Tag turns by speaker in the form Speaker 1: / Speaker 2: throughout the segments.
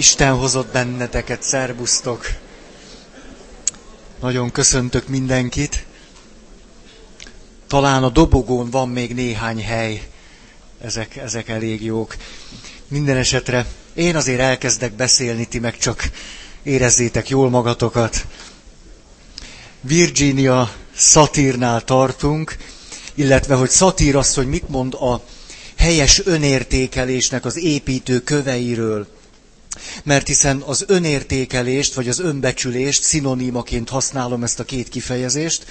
Speaker 1: Isten hozott benneteket, szerbusztok! Nagyon köszöntök mindenkit. Talán a dobogón van még néhány hely. Ezek, ezek elég jók. Minden esetre én azért elkezdek beszélni, ti meg csak érezzétek jól magatokat. Virginia Szatírnál tartunk, illetve hogy Szatír hogy mit mond a helyes önértékelésnek az építő köveiről. Mert hiszen az önértékelést, vagy az önbecsülést szinonimaként használom ezt a két kifejezést,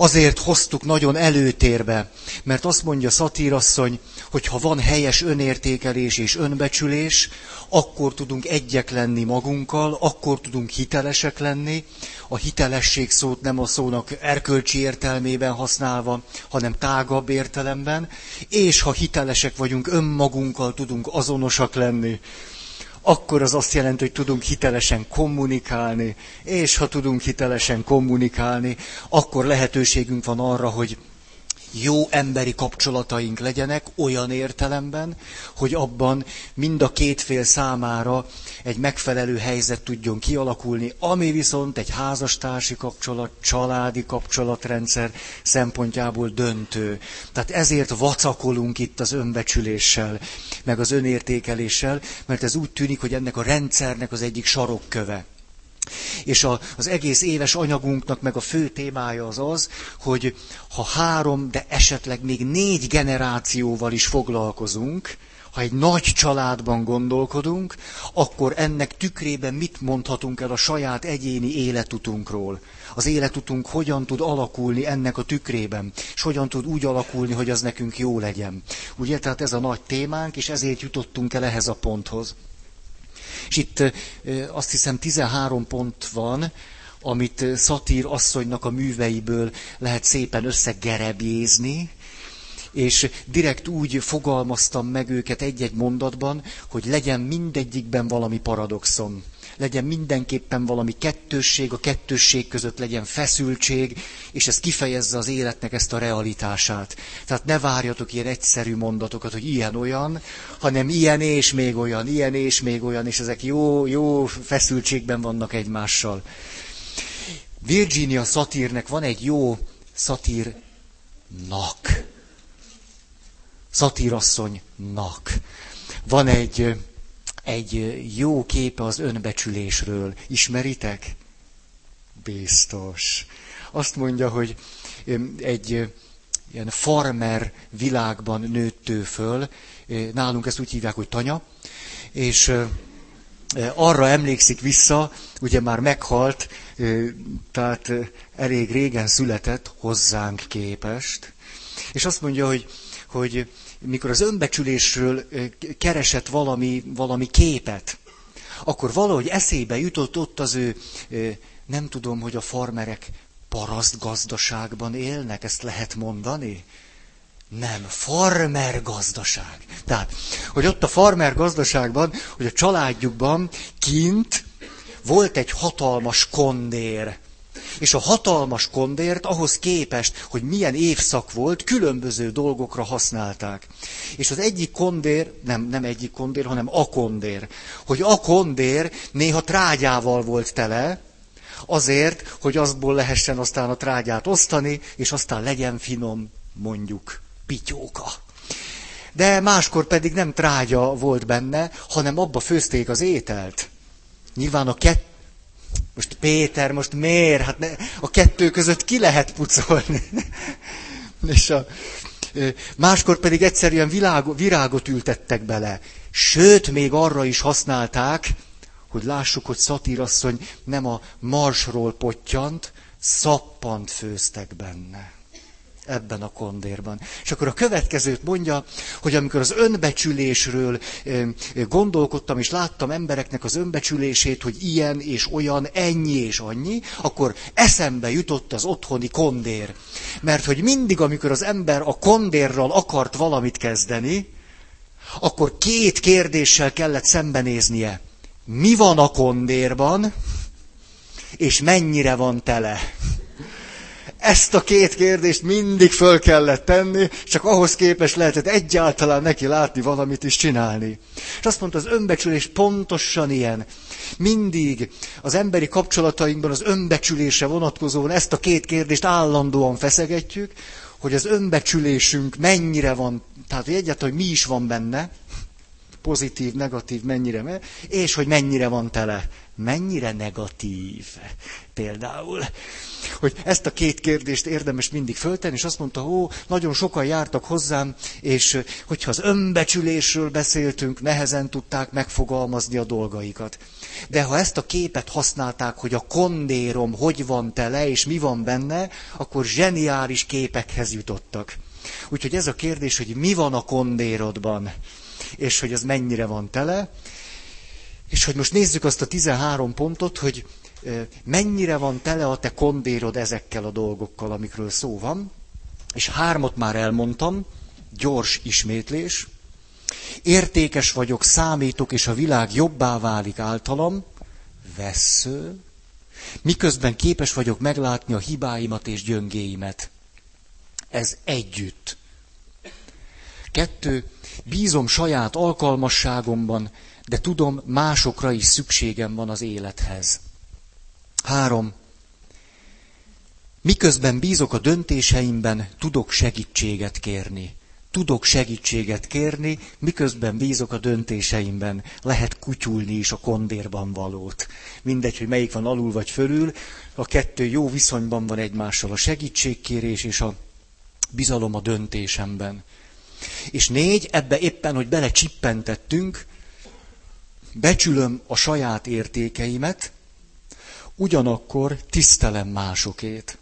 Speaker 1: azért hoztuk nagyon előtérbe, mert azt mondja szatírasszony, hogy ha van helyes önértékelés és önbecsülés, akkor tudunk egyek lenni magunkkal, akkor tudunk hitelesek lenni, a hitelesség szót nem a szónak erkölcsi értelmében használva, hanem tágabb értelemben, és ha hitelesek vagyunk, önmagunkkal tudunk azonosak lenni, akkor az azt jelenti, hogy tudunk hitelesen kommunikálni, és ha tudunk hitelesen kommunikálni, akkor lehetőségünk van arra, hogy jó emberi kapcsolataink legyenek olyan értelemben, hogy abban mind a két fél számára egy megfelelő helyzet tudjon kialakulni, ami viszont egy házastársi kapcsolat, családi kapcsolatrendszer szempontjából döntő. Tehát ezért vacakolunk itt az önbecsüléssel, meg az önértékeléssel, mert ez úgy tűnik, hogy ennek a rendszernek az egyik sarokköve. És a, az egész éves anyagunknak meg a fő témája az az, hogy ha három, de esetleg még négy generációval is foglalkozunk, ha egy nagy családban gondolkodunk, akkor ennek tükrében mit mondhatunk el a saját egyéni életutunkról? Az életutunk hogyan tud alakulni ennek a tükrében, és hogyan tud úgy alakulni, hogy az nekünk jó legyen. Ugye, tehát ez a nagy témánk, és ezért jutottunk el ehhez a ponthoz. És itt azt hiszem 13 pont van, amit Szatír asszonynak a műveiből lehet szépen összegerebjézni, és direkt úgy fogalmaztam meg őket egy-egy mondatban, hogy legyen mindegyikben valami paradoxon. Legyen mindenképpen valami kettősség, a kettősség között legyen feszültség, és ez kifejezze az életnek ezt a realitását. Tehát ne várjatok ilyen egyszerű mondatokat, hogy ilyen-olyan, hanem ilyen és még olyan, ilyen és még olyan, és ezek jó, jó feszültségben vannak egymással. Virginia Szatírnek van egy jó szatírnak szatírasszonynak. Van egy, egy jó képe az önbecsülésről. Ismeritek? Biztos. Azt mondja, hogy egy ilyen farmer világban nőtt ő föl, nálunk ezt úgy hívják, hogy tanya, és arra emlékszik vissza, ugye már meghalt, tehát elég régen született hozzánk képest, és azt mondja, hogy, hogy mikor az önbecsülésről keresett valami, valami képet, akkor valahogy eszébe jutott ott az ő, nem tudom, hogy a farmerek paraszt gazdaságban élnek, ezt lehet mondani? Nem, farmer gazdaság. Tehát, hogy ott a farmer gazdaságban, hogy a családjukban kint volt egy hatalmas kondér, és a hatalmas kondért ahhoz képest, hogy milyen évszak volt, különböző dolgokra használták. És az egyik kondér, nem, nem egyik kondér, hanem a kondér, hogy a kondér néha trágyával volt tele, azért, hogy azból lehessen aztán a trágyát osztani, és aztán legyen finom, mondjuk, pityóka. De máskor pedig nem trágya volt benne, hanem abba főzték az ételt. Nyilván a kettő most Péter, most miért? Hát ne, a kettő között ki lehet pucolni? És a, máskor pedig egyszerűen világo, virágot ültettek bele. Sőt, még arra is használták, hogy lássuk, hogy szatírasszony nem a marsról pottyant, szappant főztek benne ebben a kondérban. És akkor a következőt mondja, hogy amikor az önbecsülésről gondolkodtam, és láttam embereknek az önbecsülését, hogy ilyen és olyan, ennyi és annyi, akkor eszembe jutott az otthoni kondér. Mert hogy mindig, amikor az ember a kondérral akart valamit kezdeni, akkor két kérdéssel kellett szembenéznie. Mi van a kondérban, és mennyire van tele? Ezt a két kérdést mindig föl kellett tenni, csak ahhoz képes lehetett egyáltalán neki látni valamit is csinálni. És azt mondta, az önbecsülés pontosan ilyen. Mindig az emberi kapcsolatainkban az önbecsülésre vonatkozóan ezt a két kérdést állandóan feszegetjük, hogy az önbecsülésünk mennyire van, tehát hogy egyáltalán, hogy mi is van benne, pozitív, negatív, mennyire, és hogy mennyire van tele. Mennyire negatív például. Hogy ezt a két kérdést érdemes mindig föltenni, és azt mondta, ó, nagyon sokan jártak hozzám, és hogyha az önbecsülésről beszéltünk, nehezen tudták megfogalmazni a dolgaikat. De ha ezt a képet használták, hogy a kondérom hogy van tele, és mi van benne, akkor zseniális képekhez jutottak. Úgyhogy ez a kérdés, hogy mi van a kondérodban, és hogy az mennyire van tele, és hogy most nézzük azt a 13 pontot, hogy mennyire van tele a te kondérod ezekkel a dolgokkal, amikről szó van. És hármat már elmondtam, gyors ismétlés. Értékes vagyok, számítok, és a világ jobbá válik általam. Vesző. Miközben képes vagyok meglátni a hibáimat és gyöngéimet. Ez együtt. Kettő, bízom saját alkalmasságomban, de tudom, másokra is szükségem van az élethez. Három. Miközben bízok a döntéseimben, tudok segítséget kérni. Tudok segítséget kérni, miközben bízok a döntéseimben. Lehet kutyulni is a kondérban valót. Mindegy, hogy melyik van alul vagy fölül, a kettő jó viszonyban van egymással. A segítségkérés és a bizalom a döntésemben. És négy, ebbe éppen, hogy bele csippentettünk, becsülöm a saját értékeimet, ugyanakkor tisztelem másokét.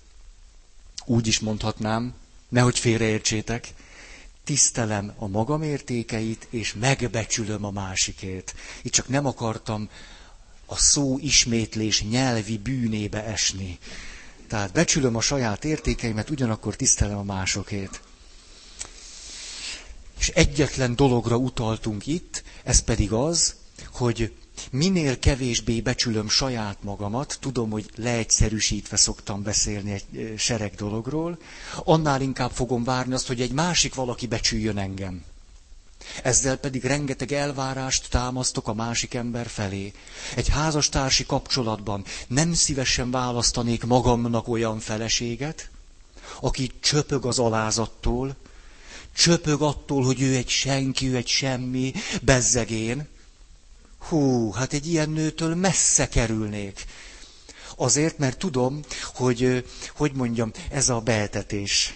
Speaker 1: Úgy is mondhatnám, nehogy félreértsétek, tisztelem a magam értékeit, és megbecsülöm a másikét. Itt csak nem akartam a szó ismétlés nyelvi bűnébe esni. Tehát becsülöm a saját értékeimet, ugyanakkor tisztelem a másokét. És egyetlen dologra utaltunk itt, ez pedig az, hogy minél kevésbé becsülöm saját magamat, tudom, hogy leegyszerűsítve szoktam beszélni egy sereg dologról, annál inkább fogom várni azt, hogy egy másik valaki becsüljön engem. Ezzel pedig rengeteg elvárást támasztok a másik ember felé. Egy házastársi kapcsolatban nem szívesen választanék magamnak olyan feleséget, aki csöpög az alázattól, csöpög attól, hogy ő egy senki, ő egy semmi, bezzegén, Hú, hát egy ilyen nőtől messze kerülnék. Azért, mert tudom, hogy, hogy mondjam, ez a beetetés.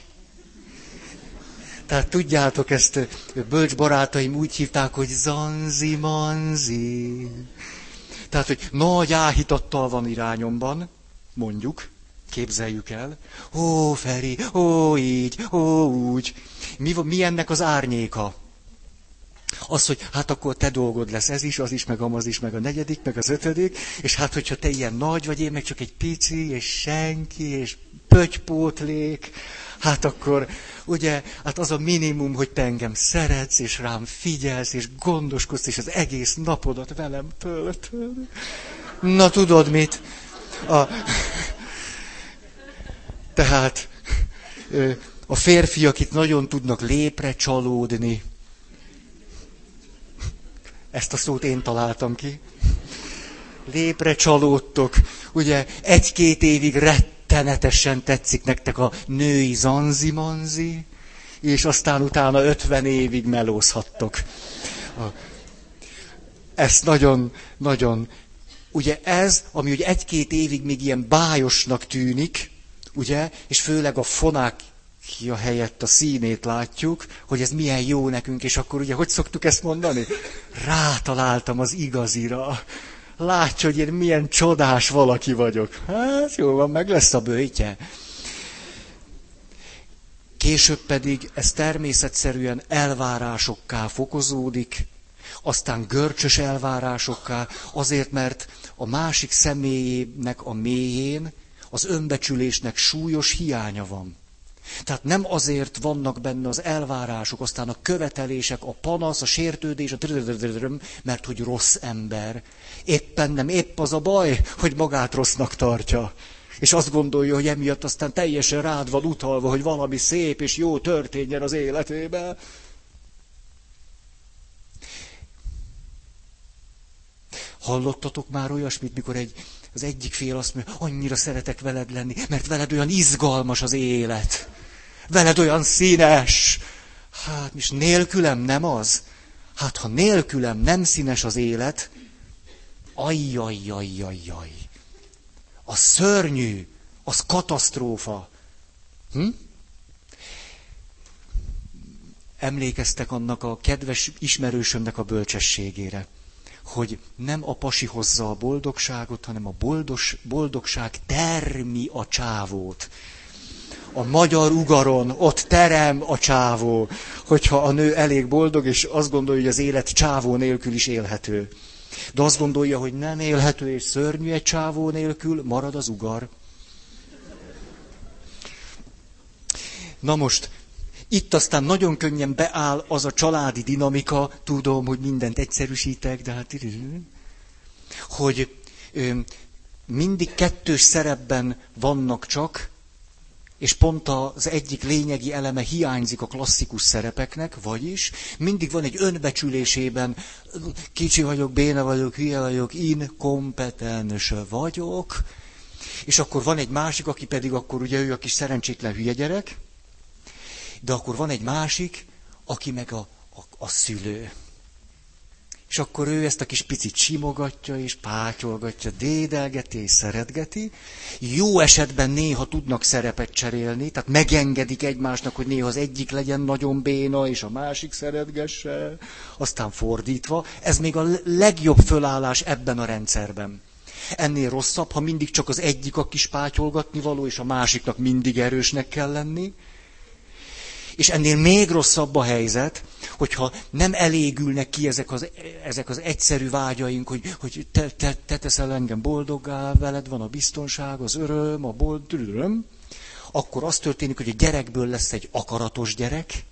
Speaker 1: Tehát tudjátok, ezt bölcs barátaim úgy hívták, hogy zanzi manzi. Tehát, hogy nagy áhítattal van irányomban, mondjuk, képzeljük el. Ó, Feri, ó, így, ó, úgy. Mi, mi ennek az árnyéka? Az, hogy hát akkor te dolgod lesz ez is, az is, meg amaz is, meg a negyedik, meg az ötödik, és hát hogyha te ilyen nagy vagy, én meg csak egy pici, és senki, és pötypótlék, hát akkor ugye, hát az a minimum, hogy te engem szeretsz, és rám figyelsz, és gondoskodsz, és az egész napodat velem töltöd. Na tudod mit? A... Tehát a férfiak itt nagyon tudnak lépre csalódni, ezt a szót én találtam ki. Lépre csalódtok. Ugye egy-két évig rettenetesen tetszik nektek a női zanzi-manzi, és aztán utána ötven évig melózhattok. Ezt nagyon, nagyon, ugye ez, ami ugye egy-két évig még ilyen bájosnak tűnik, ugye, és főleg a fonák a helyett a színét látjuk, hogy ez milyen jó nekünk, és akkor ugye, hogy szoktuk ezt mondani? Rátaláltam az igazira. Látja, hogy én milyen csodás valaki vagyok. Hát jó van, meg lesz a bőjtje. Később pedig ez természetszerűen elvárásokká fokozódik, aztán görcsös elvárásokká, azért, mert a másik személyének a mélyén az önbecsülésnek súlyos hiánya van. Tehát nem azért vannak benne az elvárások, aztán a követelések, a panasz, a sértődés, a mert hogy rossz ember. Éppen nem, épp az a baj, hogy magát rossznak tartja. És azt gondolja, hogy emiatt aztán teljesen rád van utalva, hogy valami szép és jó történjen az életében. Hallottatok már olyasmit, mikor egy, az egyik fél azt mondja, annyira szeretek veled lenni, mert veled olyan izgalmas az élet. Veled olyan színes. Hát, és nélkülem nem az. Hát, ha nélkülem nem színes az élet, ajjajjajjajjaj. A szörnyű, az katasztrófa. Hm? Emlékeztek annak a kedves ismerősömnek a bölcsességére hogy nem a pasi hozza a boldogságot, hanem a boldos, boldogság termi a csávót. A magyar ugaron ott terem a csávó, hogyha a nő elég boldog, és azt gondolja, hogy az élet csávó nélkül is élhető. De azt gondolja, hogy nem élhető és szörnyű egy csávó nélkül, marad az ugar. Na most, itt aztán nagyon könnyen beáll az a családi dinamika, tudom, hogy mindent egyszerűsítek, de hát... Hogy mindig kettős szerepben vannak csak, és pont az egyik lényegi eleme hiányzik a klasszikus szerepeknek, vagyis mindig van egy önbecsülésében, kicsi vagyok, béna vagyok, hülye vagyok, inkompetens vagyok, és akkor van egy másik, aki pedig akkor ugye ő a kis szerencsétlen hülye gyerek, de akkor van egy másik, aki meg a, a, a szülő. És akkor ő ezt a kis picit simogatja, és pátyolgatja, dédelgeti, és szeretgeti. Jó esetben néha tudnak szerepet cserélni, tehát megengedik egymásnak, hogy néha az egyik legyen nagyon béna, és a másik szeretgesse, aztán fordítva. Ez még a legjobb fölállás ebben a rendszerben. Ennél rosszabb, ha mindig csak az egyik a kis pátyolgatni való, és a másiknak mindig erősnek kell lenni. És ennél még rosszabb a helyzet, hogyha nem elégülnek ki ezek az, ezek az egyszerű vágyaink, hogy, hogy te, te, te teszel engem boldoggá, veled van a biztonság, az öröm, a boldog, akkor az történik, hogy a gyerekből lesz egy akaratos gyerek,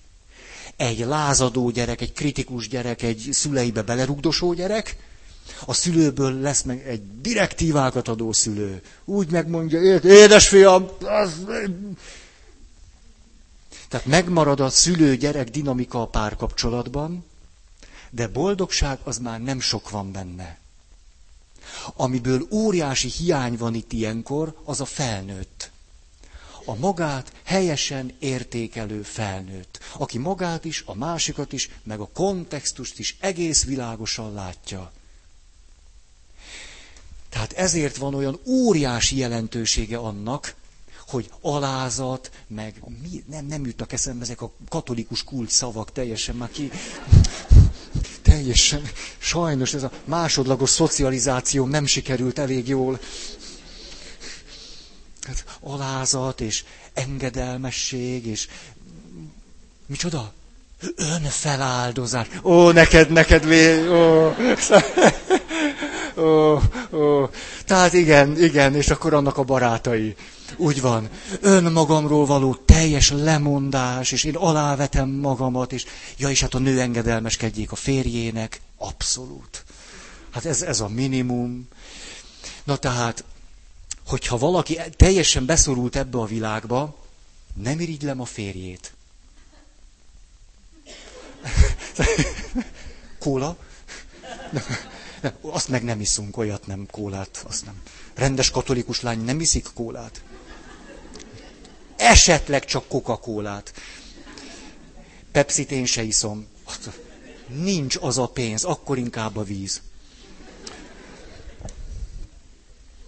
Speaker 1: egy lázadó gyerek, egy kritikus gyerek, egy szüleibe belerugdosó gyerek, a szülőből lesz meg egy direktívákat adó szülő. Úgy megmondja, édesfiam, az, tehát megmarad a szülő-gyerek dinamika a párkapcsolatban, de boldogság az már nem sok van benne. Amiből óriási hiány van itt ilyenkor, az a felnőtt. A magát helyesen értékelő felnőtt, aki magát is, a másikat is, meg a kontextust is egész világosan látja. Tehát ezért van olyan óriási jelentősége annak, hogy alázat, meg mi, nem, nem jutnak eszembe ezek a katolikus kult szavak teljesen már ki. Teljesen, sajnos ez a másodlagos szocializáció nem sikerült elég jól. Hát, alázat és engedelmesség és micsoda? Önfeláldozás. Ó, neked, neked, vé... ó. Ó, ó. Tehát igen, igen, és akkor annak a barátai. Úgy van. Önmagamról való teljes lemondás, és én alávetem magamat, és ja, és hát a nő engedelmeskedjék a férjének. Abszolút. Hát ez, ez a minimum. Na tehát, hogyha valaki teljesen beszorult ebbe a világba, nem irigylem a férjét. Kóla? Azt meg nem iszunk, olyat nem, kólát, azt nem. Rendes katolikus lány nem iszik kólát esetleg csak Coca-Colát. Pepsit én se iszom. Nincs az a pénz, akkor inkább a víz.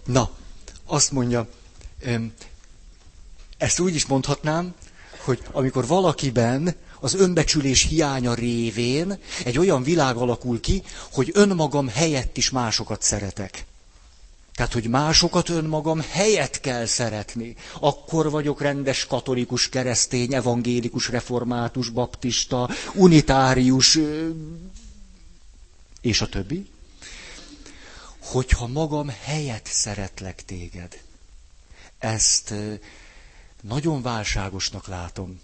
Speaker 1: Na, azt mondja, ezt úgy is mondhatnám, hogy amikor valakiben az önbecsülés hiánya révén egy olyan világ alakul ki, hogy önmagam helyett is másokat szeretek. Tehát, hogy másokat önmagam helyet kell szeretni. Akkor vagyok rendes katolikus, keresztény, evangélikus, református, baptista, unitárius, és a többi. Hogyha magam helyet szeretlek téged. Ezt nagyon válságosnak látom.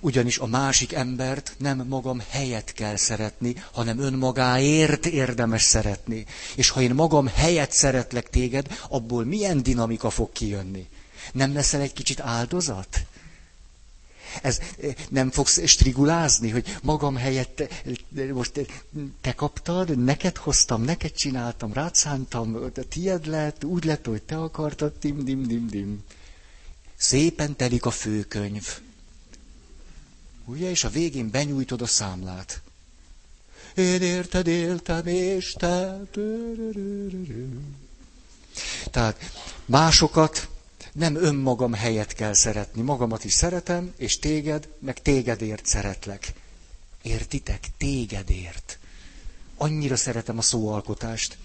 Speaker 1: Ugyanis a másik embert nem magam helyet kell szeretni, hanem önmagáért érdemes szeretni. És ha én magam helyet szeretlek téged, abból milyen dinamika fog kijönni? Nem leszel egy kicsit áldozat? Ez nem fogsz strigulázni, hogy magam helyett most te kaptad, neked hoztam, neked csináltam, rád szántam, tied lett, úgy lett, hogy te akartad, dim, dim, dim, dim. Szépen telik a főkönyv. Ugye, és a végén benyújtod a számlát. Én érted éltem, és te... Tehát másokat nem önmagam helyet kell szeretni. Magamat is szeretem, és téged, meg tégedért szeretlek. Értitek? Tégedért. Annyira szeretem a szóalkotást.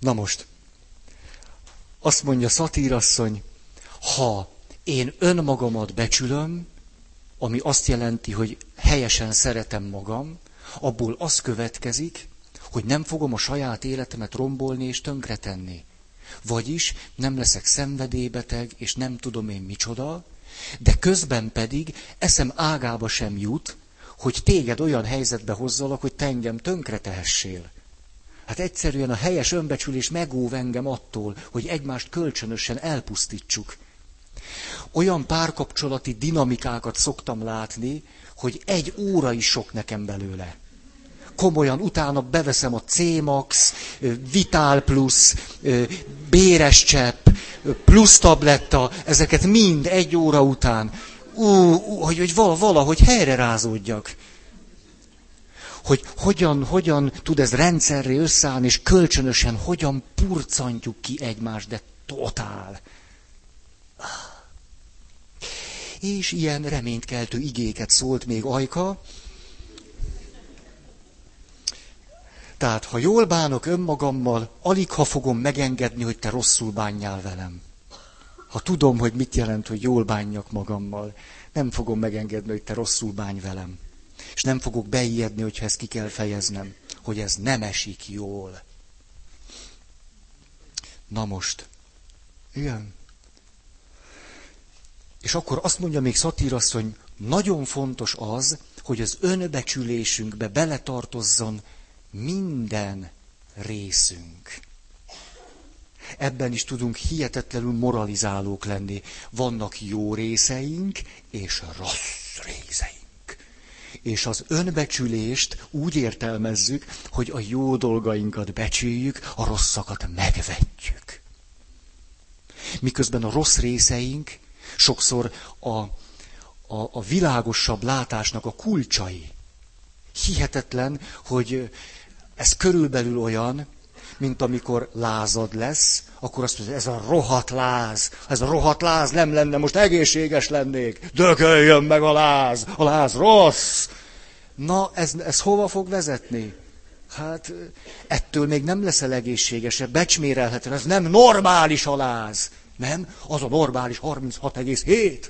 Speaker 1: Na most, azt mondja szatírasszony, ha én önmagamat becsülöm, ami azt jelenti, hogy helyesen szeretem magam, abból az következik, hogy nem fogom a saját életemet rombolni és tönkretenni. Vagyis nem leszek szenvedélybeteg, és nem tudom én micsoda, de közben pedig eszem ágába sem jut, hogy téged olyan helyzetbe hozzalak, hogy te engem tönkretehessél. Hát egyszerűen a helyes önbecsülés megóv engem attól, hogy egymást kölcsönösen elpusztítsuk. Olyan párkapcsolati dinamikákat szoktam látni, hogy egy óra is sok nekem belőle. Komolyan utána beveszem a C-Max, Vital Plus, Béres csepp, plusz tabletta, ezeket mind egy óra után. Ú, hogy, hogy valahogy helyre rázódjak hogy hogyan, hogyan tud ez rendszerré összeállni, és kölcsönösen hogyan purcantjuk ki egymást, de totál. És ilyen reménykeltő igéket szólt még Ajka. Tehát, ha jól bánok önmagammal, alig ha fogom megengedni, hogy te rosszul bánjál velem. Ha tudom, hogy mit jelent, hogy jól bánjak magammal, nem fogom megengedni, hogy te rosszul bánj velem. És nem fogok beijedni, hogyha ezt ki kell fejeznem, hogy ez nem esik jól. Na most. Igen. És akkor azt mondja még szatírasszony, nagyon fontos az, hogy az önbecsülésünkbe beletartozzon minden részünk. Ebben is tudunk hihetetlenül moralizálók lenni. Vannak jó részeink és rossz részeink. És az önbecsülést úgy értelmezzük, hogy a jó dolgainkat becsüljük, a rosszakat megvetjük. Miközben a rossz részeink sokszor a, a, a világosabb látásnak a kulcsai. Hihetetlen, hogy ez körülbelül olyan, mint amikor lázad lesz, akkor azt mondja, ez a rohadt láz, ez a rohadt láz nem lenne, most egészséges lennék, dögöljön meg a láz, a láz rossz. Na, ez, ez hova fog vezetni? Hát ettől még nem leszel egészségesebb, becsmérelhető, ez nem normális a láz. Nem, az a normális 36,7.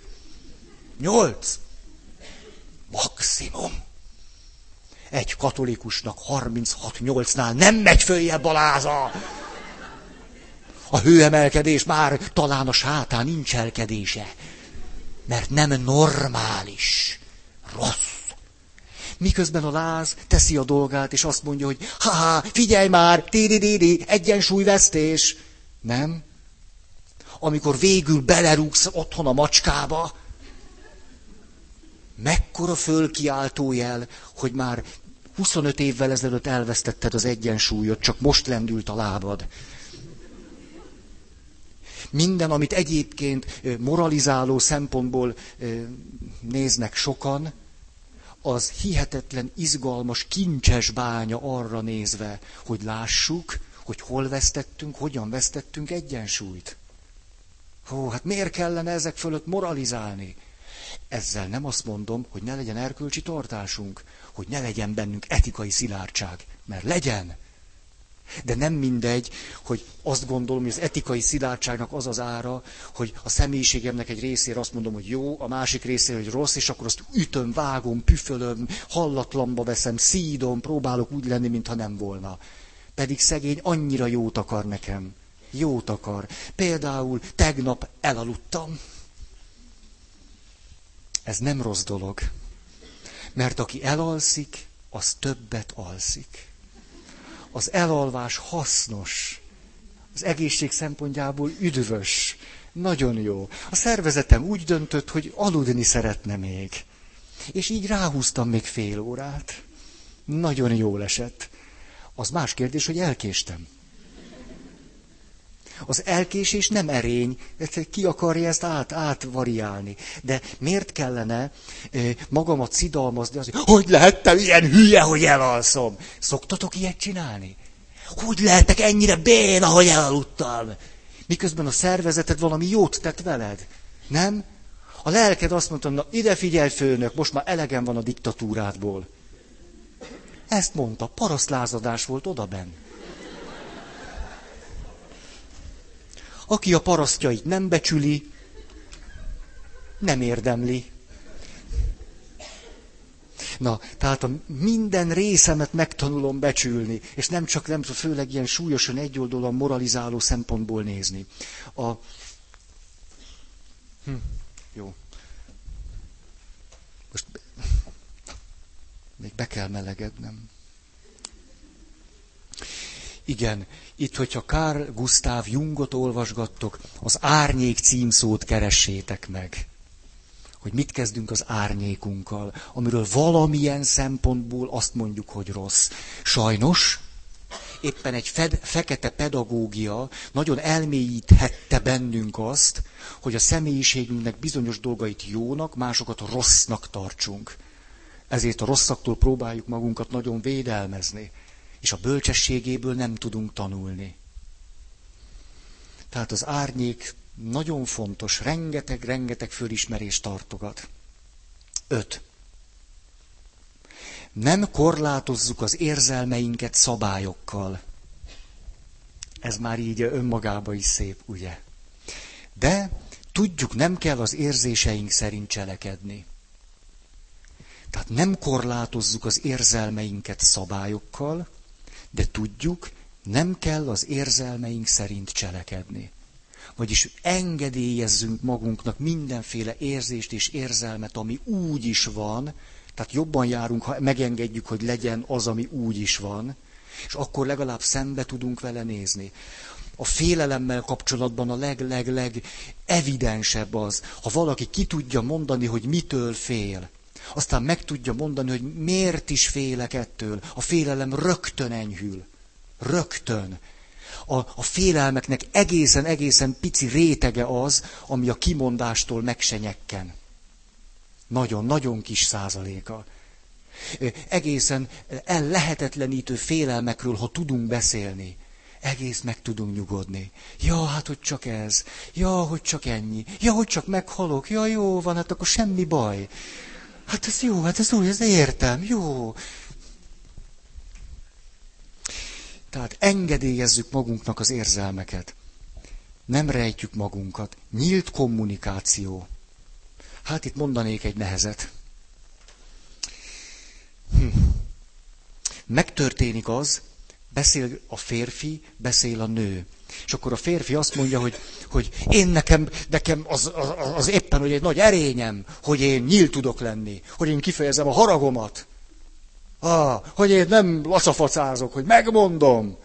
Speaker 1: 8. Maximum. Egy katolikusnak 36-8-nál nem megy följebb a láza. A hőemelkedés már talán a sátán nincs elkedése. Mert nem normális. Rossz. Miközben a láz teszi a dolgát, és azt mondja, hogy ha figyelj már, tédi egyensúlyvesztés. Nem? Amikor végül belerúgsz otthon a macskába, mekkora fölkiáltó jel, hogy már 25 évvel ezelőtt elvesztetted az egyensúlyot, csak most lendült a lábad. Minden, amit egyébként moralizáló szempontból néznek sokan, az hihetetlen, izgalmas, kincses bánya arra nézve, hogy lássuk, hogy hol vesztettünk, hogyan vesztettünk egyensúlyt. Hó, hát miért kellene ezek fölött moralizálni? Ezzel nem azt mondom, hogy ne legyen erkölcsi tartásunk, hogy ne legyen bennünk etikai szilárdság, mert legyen. De nem mindegy, hogy azt gondolom, hogy az etikai szilárdságnak az az ára, hogy a személyiségemnek egy részére azt mondom, hogy jó, a másik részére, hogy rossz, és akkor azt ütöm, vágom, püfölöm, hallatlanba veszem, szídom, próbálok úgy lenni, mintha nem volna. Pedig szegény annyira jót akar nekem. Jót akar. Például tegnap elaludtam. Ez nem rossz dolog. Mert aki elalszik, az többet alszik. Az elalvás hasznos. Az egészség szempontjából üdvös. Nagyon jó. A szervezetem úgy döntött, hogy aludni szeretne még. És így ráhúztam még fél órát. Nagyon jól esett. Az más kérdés, hogy elkéstem. Az elkésés nem erény, ki akarja ezt át, átvariálni. De miért kellene magamat szidalmazni azért, hogy lehettem ilyen hülye, hogy elalszom? Szoktatok ilyet csinálni? Hogy lehetek ennyire béna, hogy elaludtam? Miközben a szervezeted valami jót tett veled. Nem? A lelked azt mondta, na ide figyelj főnök, most már elegem van a diktatúrádból. Ezt mondta, parasztlázadás volt odaben. Aki a parasztjait nem becsüli, nem érdemli. Na, tehát a minden részemet megtanulom becsülni, és nem csak nem, főleg ilyen súlyosan egyoldalúan moralizáló szempontból nézni. A... Hm, jó. Most még be kell melegednem. Igen, itt, hogyha Carl Gustav Jungot olvasgattok, az árnyék címszót keressétek meg. Hogy mit kezdünk az árnyékunkkal, amiről valamilyen szempontból azt mondjuk, hogy rossz. Sajnos, éppen egy fed, fekete pedagógia nagyon elmélyíthette bennünk azt, hogy a személyiségünknek bizonyos dolgait jónak, másokat rossznak tartsunk. Ezért a rosszaktól próbáljuk magunkat nagyon védelmezni és a bölcsességéből nem tudunk tanulni. Tehát az árnyék nagyon fontos, rengeteg, rengeteg fölismerést tartogat. Öt. Nem korlátozzuk az érzelmeinket szabályokkal. Ez már így önmagába is szép, ugye? De tudjuk, nem kell az érzéseink szerint cselekedni. Tehát nem korlátozzuk az érzelmeinket szabályokkal, de tudjuk, nem kell az érzelmeink szerint cselekedni. Vagyis engedélyezzünk magunknak mindenféle érzést és érzelmet, ami úgy is van, tehát jobban járunk, ha megengedjük, hogy legyen az, ami úgy is van, és akkor legalább szembe tudunk vele nézni. A félelemmel kapcsolatban a leg-leg-leg evidensebb az, ha valaki ki tudja mondani, hogy mitől fél. Aztán meg tudja mondani, hogy miért is félek ettől. A félelem rögtön enyhül. Rögtön. A, a félelmeknek egészen-egészen pici rétege az, ami a kimondástól megsenyekken. Nagyon-nagyon kis százaléka. Egészen ellehetetlenítő félelmekről, ha tudunk beszélni, egész meg tudunk nyugodni. Ja, hát hogy csak ez. Ja, hogy csak ennyi. Ja, hogy csak meghalok. Ja, jó van, hát akkor semmi baj. Hát ez jó, hát ez úgy, ez értem, jó. Tehát engedélyezzük magunknak az érzelmeket. Nem rejtjük magunkat. Nyílt kommunikáció. Hát itt mondanék egy nehezet. Hm. Megtörténik az, beszél a férfi, beszél a nő. És akkor a férfi azt mondja, hogy, hogy én nekem, nekem az, az, az éppen, hogy egy nagy erényem, hogy én nyílt tudok lenni, hogy én kifejezem a haragomat. Ah, hogy én nem lasafacázok, hogy megmondom.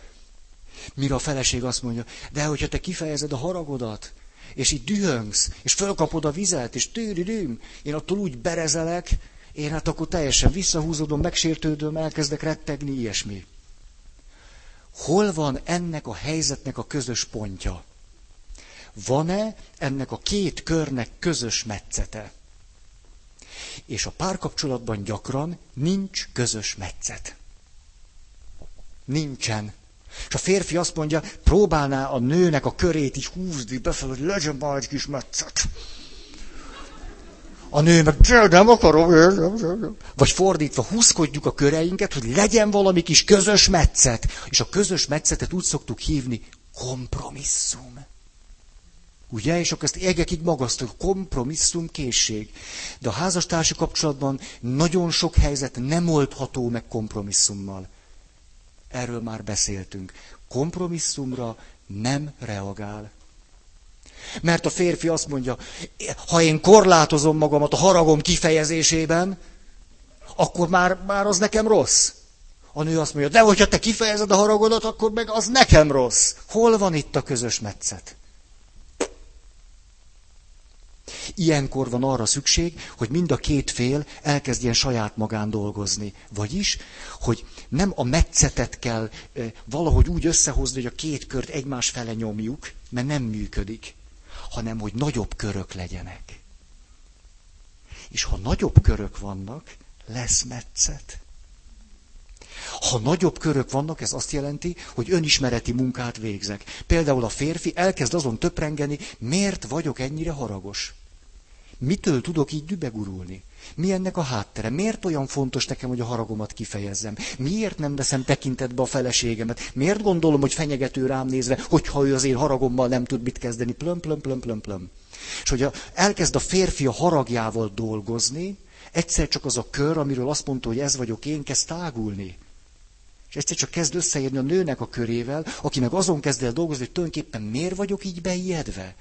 Speaker 1: Mire a feleség azt mondja, de hogyha te kifejezed a haragodat, és itt dühöngsz, és fölkapod a vizet, és tűridüm, én attól úgy berezelek, én hát akkor teljesen visszahúzódom, megsértődöm, elkezdek rettegni, ilyesmi. Hol van ennek a helyzetnek a közös pontja? Van-e ennek a két körnek közös metszete? És a párkapcsolatban gyakran nincs közös metszet. Nincsen. És a férfi azt mondja, próbálná a nőnek a körét is húzni befelé, hogy legyen már egy kis metszet. A nő meg, nem akarom. Vagy fordítva, húzkodjuk a köreinket, hogy legyen valami kis közös metszet. És a közös metszetet úgy szoktuk hívni, kompromisszum. Ugye? És akkor ezt égekig magasztok, kompromisszum készség. De a házastársi kapcsolatban nagyon sok helyzet nem oldható meg kompromisszummal. Erről már beszéltünk. Kompromisszumra nem reagál. Mert a férfi azt mondja, ha én korlátozom magamat a haragom kifejezésében, akkor már, már az nekem rossz. A nő azt mondja, de hogyha te kifejezed a haragodat, akkor meg az nekem rossz. Hol van itt a közös metszet? Ilyenkor van arra szükség, hogy mind a két fél elkezdjen saját magán dolgozni. Vagyis, hogy nem a metszetet kell valahogy úgy összehozni, hogy a két kört egymás fele nyomjuk, mert nem működik, hanem hogy nagyobb körök legyenek. És ha nagyobb körök vannak, lesz metszet. Ha nagyobb körök vannak, ez azt jelenti, hogy önismereti munkát végzek. Például a férfi elkezd azon töprengeni, miért vagyok ennyire haragos. Mitől tudok így dübegurulni? Mi ennek a háttere? Miért olyan fontos nekem, hogy a haragomat kifejezzem? Miért nem veszem tekintetbe a feleségemet? Miért gondolom, hogy fenyegető rám nézve, hogyha ő az én haragommal nem tud mit kezdeni? Plöm, plöm, plöm, plöm, plöm. És hogy a, elkezd a férfi a haragjával dolgozni, egyszer csak az a kör, amiről azt mondta, hogy ez vagyok én, kezd tágulni. És egyszer csak kezd összeérni a nőnek a körével, aki meg azon kezd el dolgozni, hogy tulajdonképpen miért vagyok így beijedve.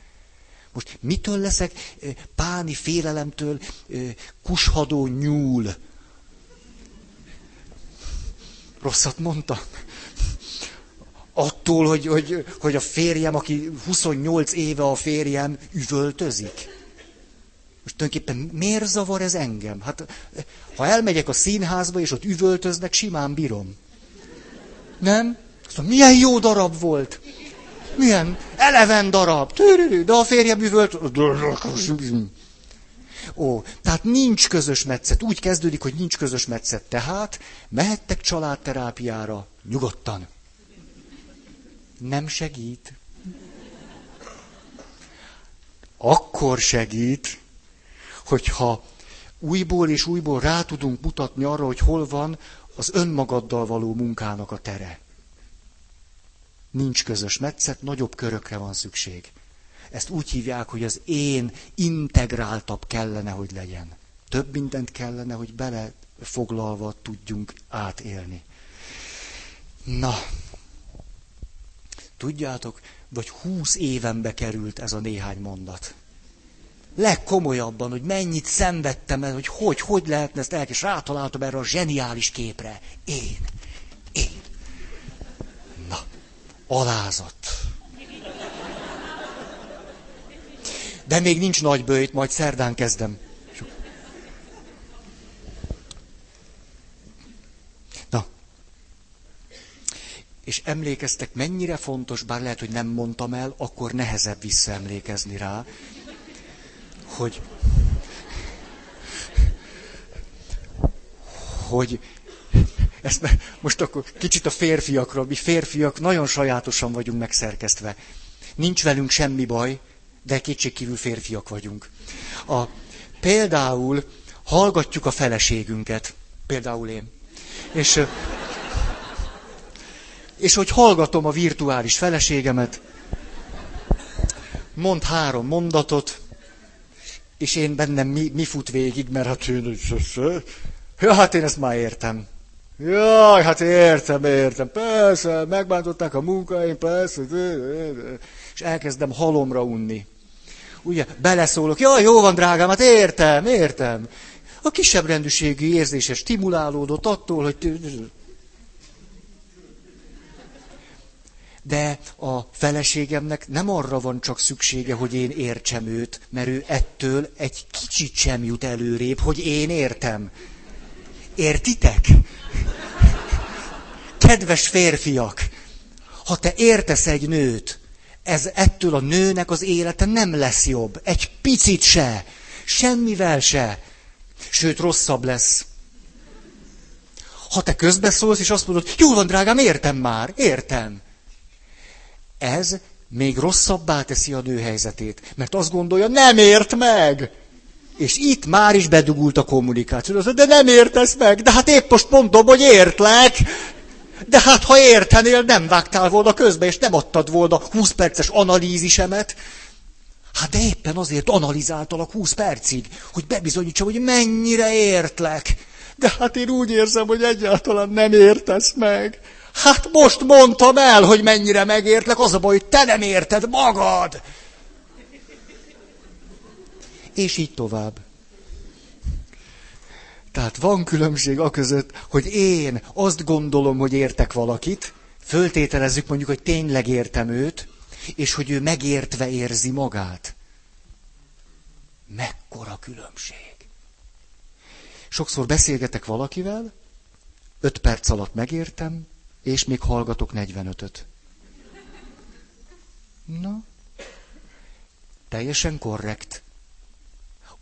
Speaker 1: Most mitől leszek páni félelemtől kushadó nyúl? Rosszat mondtam? Attól, hogy, hogy, hogy a férjem, aki 28 éve a férjem, üvöltözik. Most tulajdonképpen miért zavar ez engem? Hát, ha elmegyek a színházba, és ott üvöltöznek, simán bírom. Nem? Azt mondom, milyen jó darab volt. Milyen eleven darab. De a férjem üvölt. Ó, tehát nincs közös metszet. Úgy kezdődik, hogy nincs közös metszet. Tehát mehettek családterápiára nyugodtan. Nem segít. Akkor segít, hogyha újból és újból rá tudunk mutatni arra, hogy hol van az önmagaddal való munkának a tere. Nincs közös metszet, nagyobb körökre van szükség. Ezt úgy hívják, hogy az én integráltabb kellene, hogy legyen. Több mindent kellene, hogy belefoglalva tudjunk átélni. Na, tudjátok, vagy húsz évenbe került ez a néhány mondat. Legkomolyabban, hogy mennyit szenvedtem el, hogy hogy, hogy lehetne ezt el, és rátaláltam erre a zseniális képre. Én. Alázat. De még nincs nagy bőjt, majd szerdán kezdem. Na. És emlékeztek, mennyire fontos, bár lehet, hogy nem mondtam el, akkor nehezebb visszaemlékezni rá, hogy hogy ezt most akkor kicsit a férfiakról, mi férfiak nagyon sajátosan vagyunk megszerkesztve. Nincs velünk semmi baj, de kétségkívül férfiak vagyunk. A, például hallgatjuk a feleségünket, például én. És, és hogy hallgatom a virtuális feleségemet, mond három mondatot, és én bennem mi, mi fut végig, mert hát én, ja, hát én ezt már értem. Jaj, hát értem, értem, persze, megbántották a munkáim, persze, és elkezdem halomra unni. Ugye, beleszólok, jaj, jó van, drágám, hát értem, értem. A kisebb rendűségű érzése stimulálódott attól, hogy... De a feleségemnek nem arra van csak szüksége, hogy én értsem őt, mert ő ettől egy kicsit sem jut előrébb, hogy én értem. Értitek? Kedves férfiak, ha te értesz egy nőt, ez ettől a nőnek az élete nem lesz jobb. Egy picit se. Semmivel se. Sőt, rosszabb lesz. Ha te közbeszólsz, és azt mondod, jó van, drágám, értem már, értem. Ez még rosszabbá teszi a nő helyzetét, mert azt gondolja, nem ért meg. És itt már is bedugult a kommunikáció. De nem értesz meg, de hát épp most mondom, hogy értlek. De hát, ha értenél, nem vágtál volna közbe, és nem adtad volna 20 perces analízisemet. Hát de éppen azért analizáltalak 20 percig, hogy bebizonyítsam, hogy mennyire értlek. De hát én úgy érzem, hogy egyáltalán nem értesz meg. Hát most mondtam el, hogy mennyire megértlek, az a baj, hogy te nem érted magad. És így tovább. Tehát van különbség a között, hogy én azt gondolom, hogy értek valakit, föltételezzük mondjuk, hogy tényleg értem őt, és hogy ő megértve érzi magát. Mekkora különbség. Sokszor beszélgetek valakivel, öt perc alatt megértem, és még hallgatok 45-öt. Na, teljesen korrekt.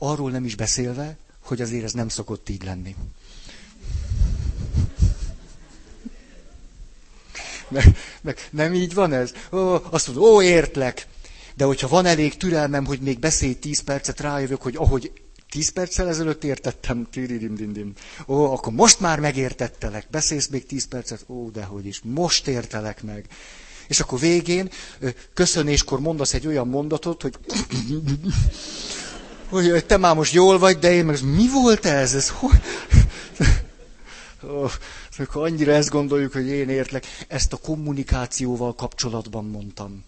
Speaker 1: Arról nem is beszélve, hogy azért ez nem szokott így lenni. Meg, meg nem így van ez? Ó, azt mondod, ó, értlek. De hogyha van elég türelmem, hogy még beszélj tíz percet, rájövök, hogy ahogy tíz perccel ezelőtt értettem, tiridim Ó, akkor most már megértettelek. Beszélsz még tíz percet? Ó, dehogy is, most értelek meg. És akkor végén, köszönéskor mondasz egy olyan mondatot, hogy hogy te már most jól vagy, de én meg, mi volt ez? ez hogy? Oh, annyira ezt gondoljuk, hogy én értlek, ezt a kommunikációval kapcsolatban mondtam.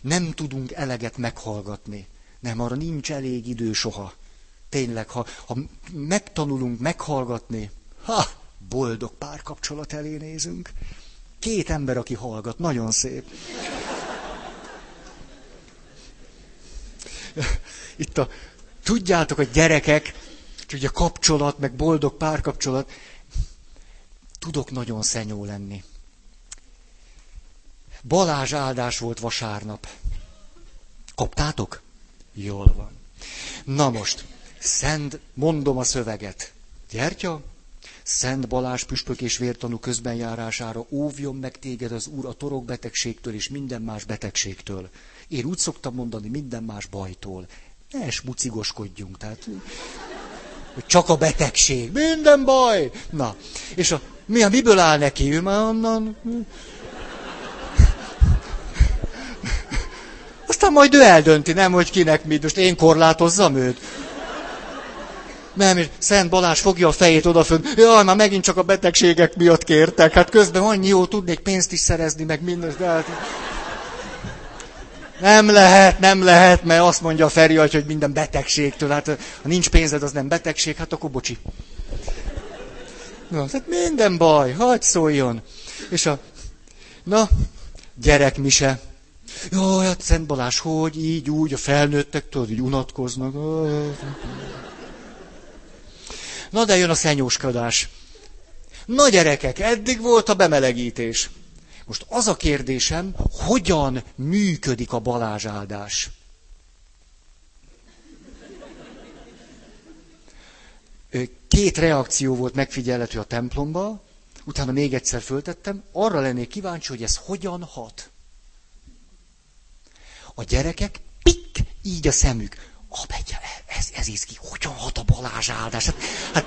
Speaker 1: Nem tudunk eleget meghallgatni. Nem, arra nincs elég idő soha. Tényleg, ha, ha megtanulunk meghallgatni, ha, boldog párkapcsolat elé nézünk. Két ember, aki hallgat, nagyon szép. Itt a, tudjátok, a gyerekek, hogy a kapcsolat, meg boldog párkapcsolat, tudok nagyon szenyó lenni. Balázs áldás volt vasárnap. Kaptátok? Jól van. Na most, szent, mondom a szöveget. Gyertya, Szent Balázs püspök és vértanú közbenjárására óvjon meg téged az Úr a torokbetegségtől és minden más betegségtől. Én úgy szoktam mondani, minden más bajtól. Ne smucigoskodjunk, tehát hogy csak a betegség, minden baj. Na, és a, mi a miből áll neki? Ő már onnan... Aztán majd ő eldönti, nem, hogy kinek mit. Most én korlátozzam őt. Nem, és Szent Balázs fogja a fejét odafönn. Jaj, már megint csak a betegségek miatt kértek. Hát közben annyi jó, tudnék pénzt is szerezni, meg mindent. De hát... Nem lehet, nem lehet, mert azt mondja a Feri, hogy minden betegségtől. Hát ha nincs pénzed, az nem betegség, hát akkor bocsi. Na, tehát minden baj, hagyd szóljon. És a, na, gyerekmise. Jaj, hát Szent Balázs, hogy így, úgy, a felnőttek, tudod, így unatkoznak. Na, de jön a szenyóskodás. Na gyerekek, eddig volt a bemelegítés. Most az a kérdésem, hogyan működik a balázsáldás? Két reakció volt megfigyelhető a templomba, utána még egyszer föltettem, arra lennék kíváncsi, hogy ez hogyan hat. A gyerekek, pik, így a szemük. Abegye, ez, ez izgi, hogyan hat a balázsáldás? Hát, hát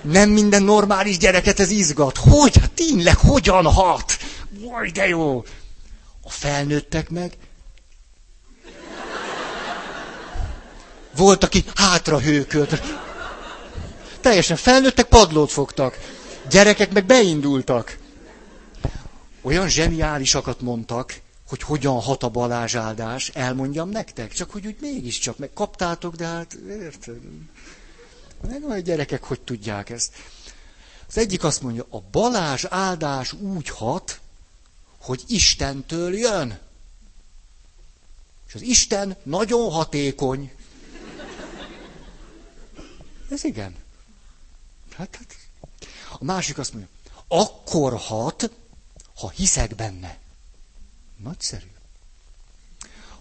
Speaker 1: nem minden normális gyereket ez izgat. Hogy? Hát tényleg, hogyan hat? Vaj, de jó! A felnőttek meg. Volt, aki hátra hőkölt. Teljesen felnőttek, padlót fogtak. Gyerekek meg beindultak. Olyan zseniálisakat mondtak, hogy hogyan hat a balázsáldás, elmondjam nektek, csak hogy úgy mégiscsak, meg kaptátok, de hát érted? Meg a gyerekek hogy tudják ezt. Az egyik azt mondja, a balázs áldás úgy hat, hogy Istentől jön. És az Isten nagyon hatékony. Ez igen. Hát, hát. A másik azt mondja, akkor hat, ha hiszek benne. Nagyszerű.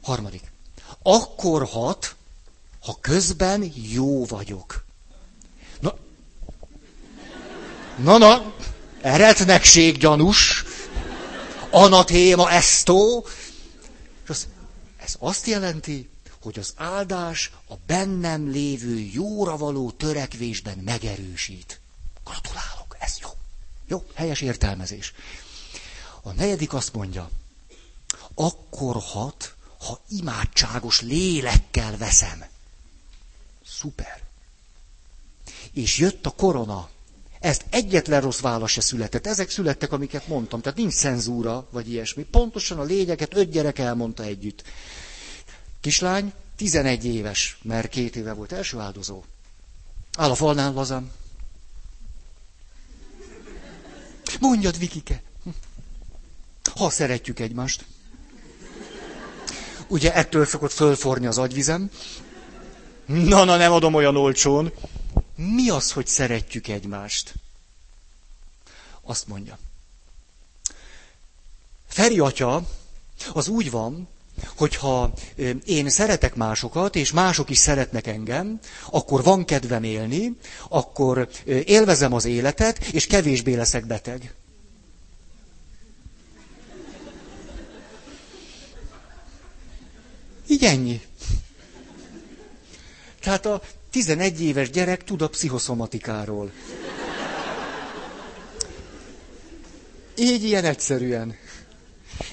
Speaker 1: Harmadik. Akkor hat, ha közben jó vagyok. Na, na, na eretnekség gyanús anatéma esztó. Ez, ez azt jelenti, hogy az áldás a bennem lévő jóra való törekvésben megerősít. Gratulálok, ez jó. Jó, helyes értelmezés. A negyedik azt mondja, akkor hat, ha imádságos lélekkel veszem. Szuper. És jött a korona. Ezt egyetlen rossz válasz se született. Ezek születtek, amiket mondtam. Tehát nincs cenzúra, vagy ilyesmi. Pontosan a lényeget öt gyerek elmondta együtt. Kislány, 11 éves, mert két éve volt első áldozó. Áll a falnál lazán. Mondjad, Vikike. Ha szeretjük egymást. Ugye ettől szokott fölforni az agyvizem. Na, na, nem adom olyan olcsón. Mi az, hogy szeretjük egymást? Azt mondja. Feri atya, az úgy van, hogyha én szeretek másokat, és mások is szeretnek engem, akkor van kedvem élni, akkor élvezem az életet, és kevésbé leszek beteg. Így ennyi. Tehát a 11 éves gyerek tud a pszichoszomatikáról. Így ilyen egyszerűen.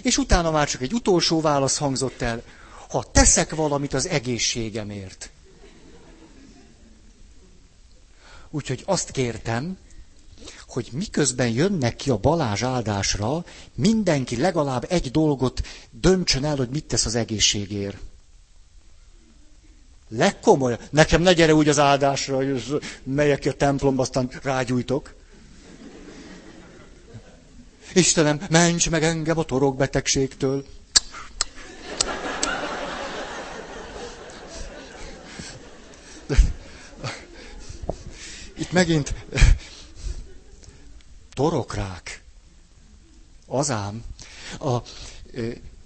Speaker 1: És utána már csak egy utolsó válasz hangzott el. Ha teszek valamit az egészségemért. Úgyhogy azt kértem, hogy miközben jönnek ki a Balázs áldásra, mindenki legalább egy dolgot döntsön el, hogy mit tesz az egészségért. Legkomolyan. Nekem ne gyere úgy az áldásra, hogy megyek ki a templomba, aztán rágyújtok. Istenem, ments meg engem a torokbetegségtől. Itt megint torokrák. Azám. A,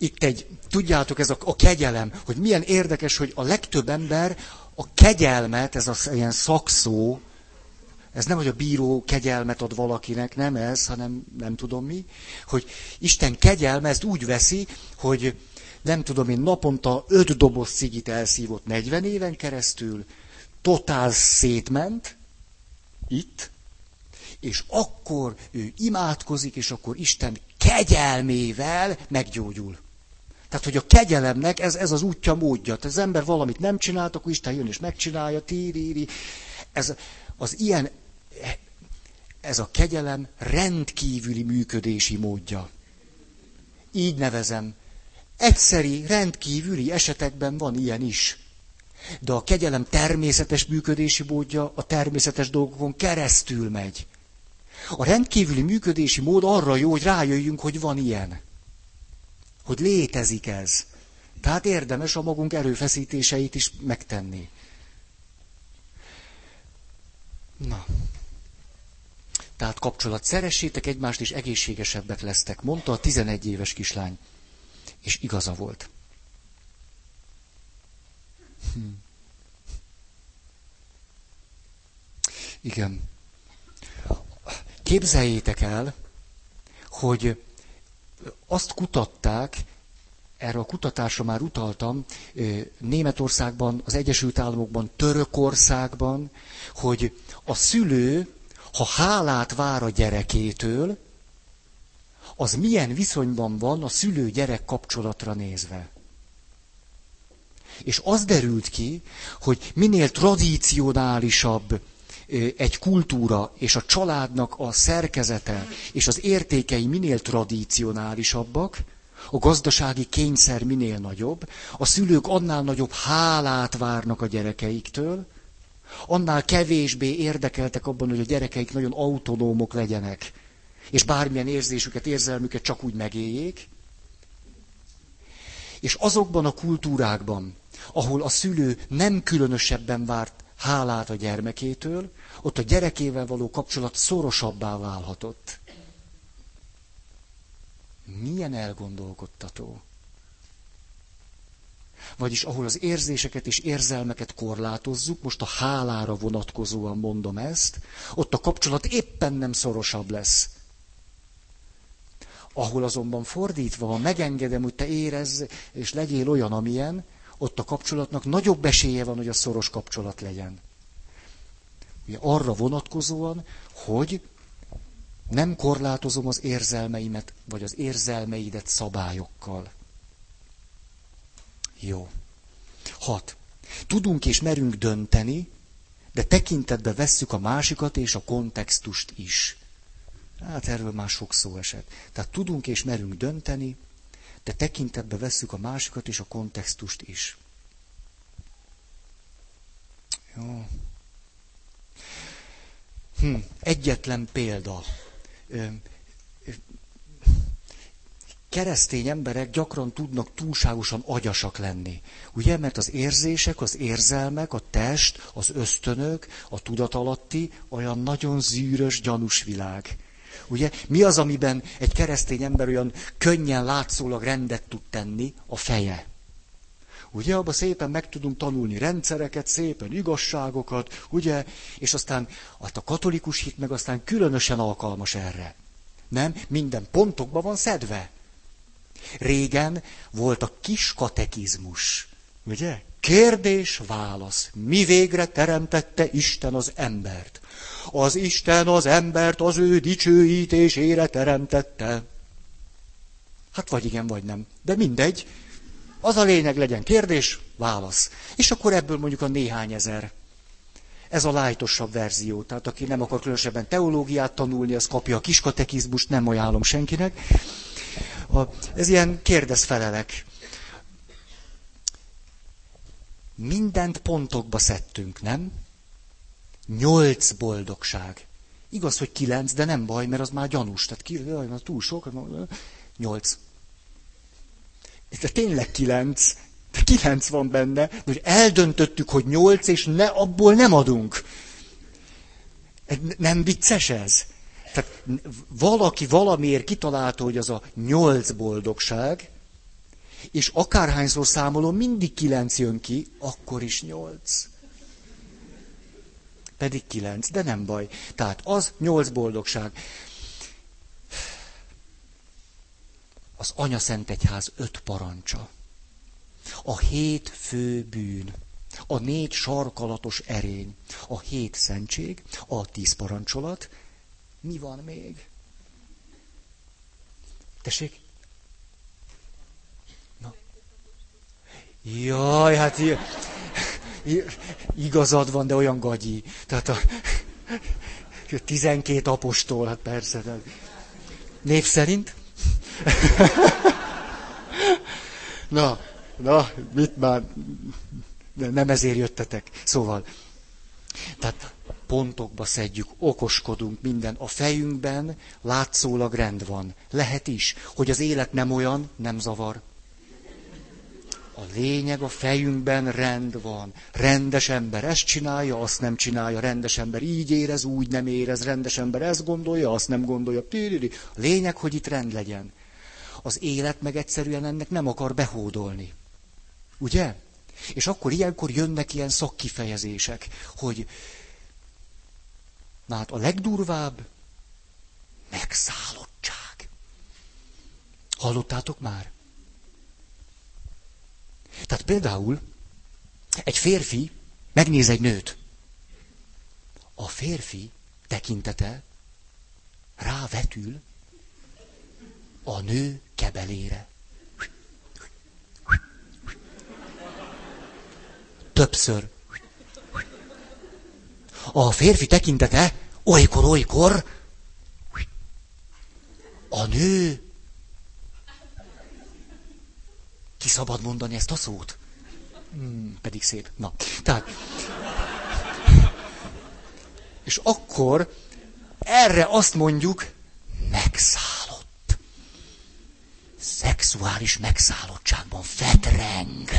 Speaker 1: itt egy, tudjátok, ez a, a kegyelem, hogy milyen érdekes, hogy a legtöbb ember a kegyelmet, ez a ilyen szakszó, ez nem, hogy a bíró kegyelmet ad valakinek, nem ez, hanem nem tudom mi, hogy Isten kegyelme ezt úgy veszi, hogy nem tudom én, naponta öt doboz cigit elszívott 40 éven keresztül, totál szétment, itt, és akkor ő imádkozik, és akkor Isten kegyelmével meggyógyul. Tehát, hogy a kegyelemnek ez, ez az útja, módja. Tehát az ember valamit nem csinált, akkor Isten jön és megcsinálja, tíri, Ez, az ilyen ez a kegyelem rendkívüli működési módja. Így nevezem. Egyszeri, rendkívüli esetekben van ilyen is. De a kegyelem természetes működési módja a természetes dolgokon keresztül megy. A rendkívüli működési mód arra jó, hogy rájöjjünk, hogy van ilyen. Hogy létezik ez. Tehát érdemes a magunk erőfeszítéseit is megtenni. Na. Tehát kapcsolat. Szeressétek egymást, és egészségesebbek lesztek, mondta a 11 éves kislány. És igaza volt. Hm. Igen. Képzeljétek el, hogy azt kutatták, erre a kutatásra már utaltam, Németországban, az Egyesült Államokban, Törökországban, hogy a szülő ha hálát vár a gyerekétől, az milyen viszonyban van a szülő-gyerek kapcsolatra nézve. És az derült ki, hogy minél tradicionálisabb egy kultúra és a családnak a szerkezete és az értékei minél tradicionálisabbak, a gazdasági kényszer minél nagyobb, a szülők annál nagyobb hálát várnak a gyerekeiktől, annál kevésbé érdekeltek abban, hogy a gyerekeik nagyon autonómok legyenek, és bármilyen érzésüket, érzelmüket csak úgy megéljék. És azokban a kultúrákban, ahol a szülő nem különösebben várt hálát a gyermekétől, ott a gyerekével való kapcsolat szorosabbá válhatott. Milyen elgondolkodtató. Vagyis ahol az érzéseket és érzelmeket korlátozzuk, most a hálára vonatkozóan mondom ezt, ott a kapcsolat éppen nem szorosabb lesz. Ahol azonban fordítva, ha megengedem, hogy te érezz, és legyél olyan, amilyen, ott a kapcsolatnak nagyobb esélye van, hogy a szoros kapcsolat legyen. Ugye arra vonatkozóan, hogy nem korlátozom az érzelmeimet, vagy az érzelmeidet szabályokkal. Jó. Hat. Tudunk és merünk dönteni, de tekintetbe vesszük a másikat és a kontextust is. Hát erről már sok szó esett. Tehát tudunk és merünk dönteni, de tekintetbe vesszük a másikat és a kontextust is. Jó. Hm, egyetlen példa. Keresztény emberek gyakran tudnak túlságosan agyasak lenni. Ugye, mert az érzések, az érzelmek, a test, az ösztönök, a tudatalatti olyan nagyon zűrös, gyanús világ. Ugye, mi az, amiben egy keresztény ember olyan könnyen látszólag rendet tud tenni? A feje. Ugye, abban szépen meg tudunk tanulni rendszereket, szépen igazságokat, ugye, és aztán hát a katolikus hit meg aztán különösen alkalmas erre. Nem? Minden pontokba van szedve. Régen volt a kis katekizmus. Ugye? Kérdés, válasz. Mi végre teremtette Isten az embert? Az Isten az embert az ő dicsőítésére teremtette. Hát vagy igen, vagy nem. De mindegy. Az a lényeg legyen kérdés, válasz. És akkor ebből mondjuk a néhány ezer. Ez a lájtosabb verzió. Tehát aki nem akar különösebben teológiát tanulni, az kapja a kiskatekizmust, nem ajánlom senkinek. A, ez ilyen kérdezfelelek. Mindent pontokba szedtünk, nem? Nyolc boldogság. Igaz, hogy kilenc, de nem baj, mert az már gyanús. Tehát ki, jaj, túl sok. Nyolc. De tényleg kilenc. De kilenc van benne. De hogy eldöntöttük, hogy nyolc, és ne, abból nem adunk. Nem vicces ez? Tehát valaki valamiért kitalálta, hogy az a nyolc boldogság, és akárhányszor számolom, mindig kilenc jön ki, akkor is nyolc. Pedig kilenc, de nem baj. Tehát az nyolc boldogság. Az Anya Szent Egyház öt parancsa. A hét fő bűn. A négy sarkalatos erény. A hét szentség. A tíz parancsolat mi van még? Tessék? Na. Jaj, hát igazad van, de olyan gagyi. Tehát a 12 apostol, hát persze. De... Név szerint? na, na, mit már, nem ezért jöttetek. Szóval, tehát pontokba szedjük, okoskodunk minden. A fejünkben látszólag rend van. Lehet is, hogy az élet nem olyan, nem zavar. A lényeg a fejünkben rend van. Rendes ember ezt csinálja, azt nem csinálja. Rendes ember így érez, úgy nem érez. Rendes ember ezt gondolja, azt nem gondolja. A lényeg, hogy itt rend legyen. Az élet meg egyszerűen ennek nem akar behódolni. Ugye? És akkor ilyenkor jönnek ilyen szakkifejezések, hogy Na hát a legdurvább megszállottság. Hallottátok már? Tehát például egy férfi megnéz egy nőt. A férfi tekintete rávetül a nő kebelére. Többször. A férfi tekintete olykor-olykor a nő ki szabad mondani ezt a szót? Hmm, pedig szép. Na, tehát. És akkor erre azt mondjuk, megszállott. Szexuális megszállottságban fetreng.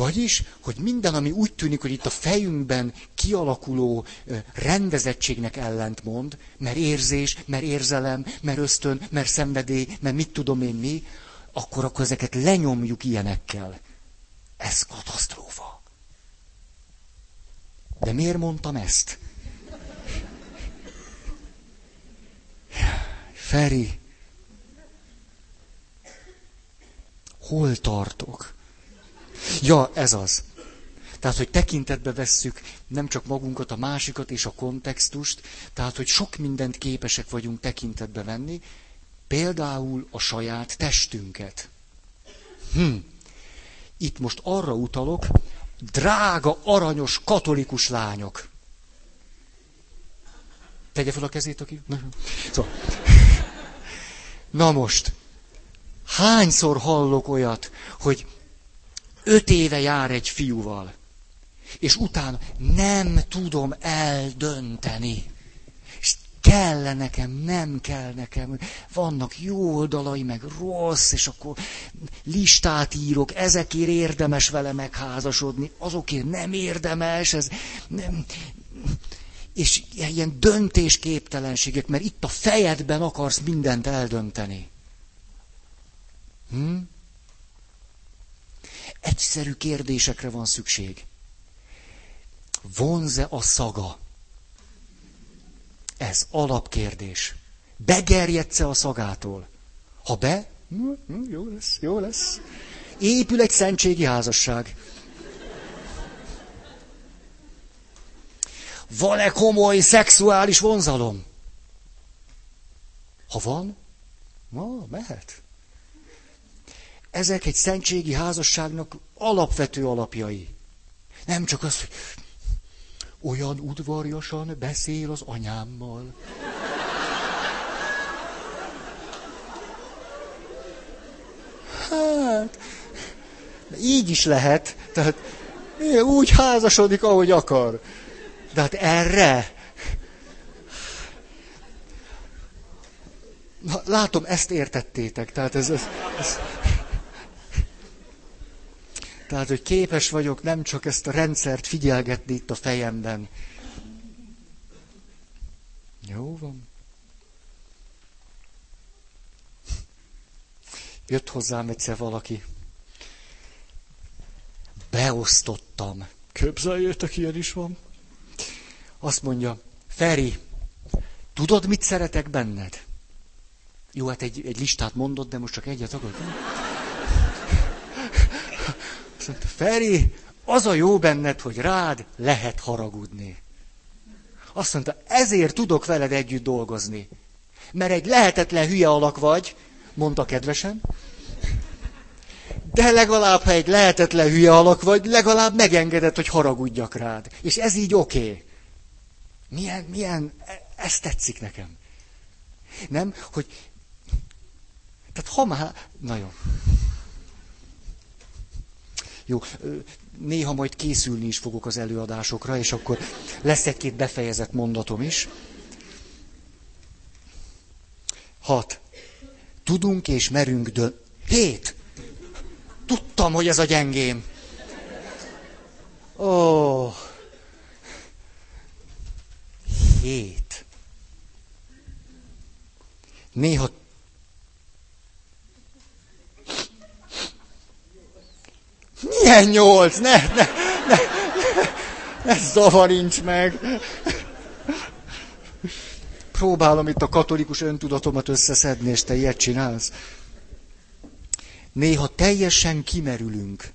Speaker 1: Vagyis, hogy minden, ami úgy tűnik, hogy itt a fejünkben kialakuló rendezettségnek ellentmond, mert érzés, mert érzelem, mert ösztön, mert szenvedély, mert mit tudom én mi, akkor akkor ezeket lenyomjuk ilyenekkel. Ez katasztrófa. De miért mondtam ezt? Feri, hol tartok? Ja, ez az. Tehát, hogy tekintetbe vesszük nem csak magunkat, a másikat és a kontextust, tehát, hogy sok mindent képesek vagyunk tekintetbe venni, például a saját testünket. Hm. Itt most arra utalok, drága, aranyos, katolikus lányok. Tegye fel a kezét, aki... Szóval. Na most, hányszor hallok olyat, hogy öt éve jár egy fiúval, és utána nem tudom eldönteni. És kell nekem, nem kell nekem. Vannak jó oldalai, meg rossz, és akkor listát írok, ezekért érdemes vele megházasodni, azokért nem érdemes, ez nem, és ilyen döntésképtelenségek, mert itt a fejedben akarsz mindent eldönteni. Hm? Egyszerű kérdésekre van szükség. Vonze a szaga? Ez alapkérdés. Begerjedsz-e a szagától? Ha be, hm, hm, jó lesz, jó lesz. Épül egy szentségi házasság. Van-e komoly szexuális vonzalom? Ha van, ma mehet. Ezek egy szentségi házasságnak alapvető alapjai. Nem csak az, hogy olyan udvarjasan beszél az anyámmal. Hát, így is lehet. Tehát úgy házasodik, ahogy akar. De hát erre... Na, látom, ezt értettétek. Tehát ez, ez, ez... Tehát, hogy képes vagyok nem csak ezt a rendszert figyelgetni itt a fejemben. Jó van. Jött hozzám egyszer valaki. Beosztottam. Képzeljétek, ilyen is van. Azt mondja, Feri, tudod, mit szeretek benned? Jó, hát egy, egy listát mondott, de most csak egyet akarok. Mondta, Feri, az a jó benned, hogy rád lehet haragudni. Azt mondta, ezért tudok veled együtt dolgozni. Mert egy lehetetlen hülye alak vagy, mondta kedvesen, de legalább, ha egy lehetetlen hülye alak vagy, legalább megengedett, hogy haragudjak rád. És ez így oké. Okay. Milyen, milyen, e, ez tetszik nekem. Nem, hogy, tehát ha már, na jó. Jó, néha majd készülni is fogok az előadásokra, és akkor lesz egy-két befejezett mondatom is. Hat. Tudunk és merünk dönt. Hét. Tudtam, hogy ez a gyengém. Ó. Oh. Hét. Néha Milyen nyolc? Ne, ne, ne, ne, ne zavarincs meg. Próbálom itt a katolikus öntudatomat összeszedni, és te ilyet csinálsz. Néha teljesen kimerülünk,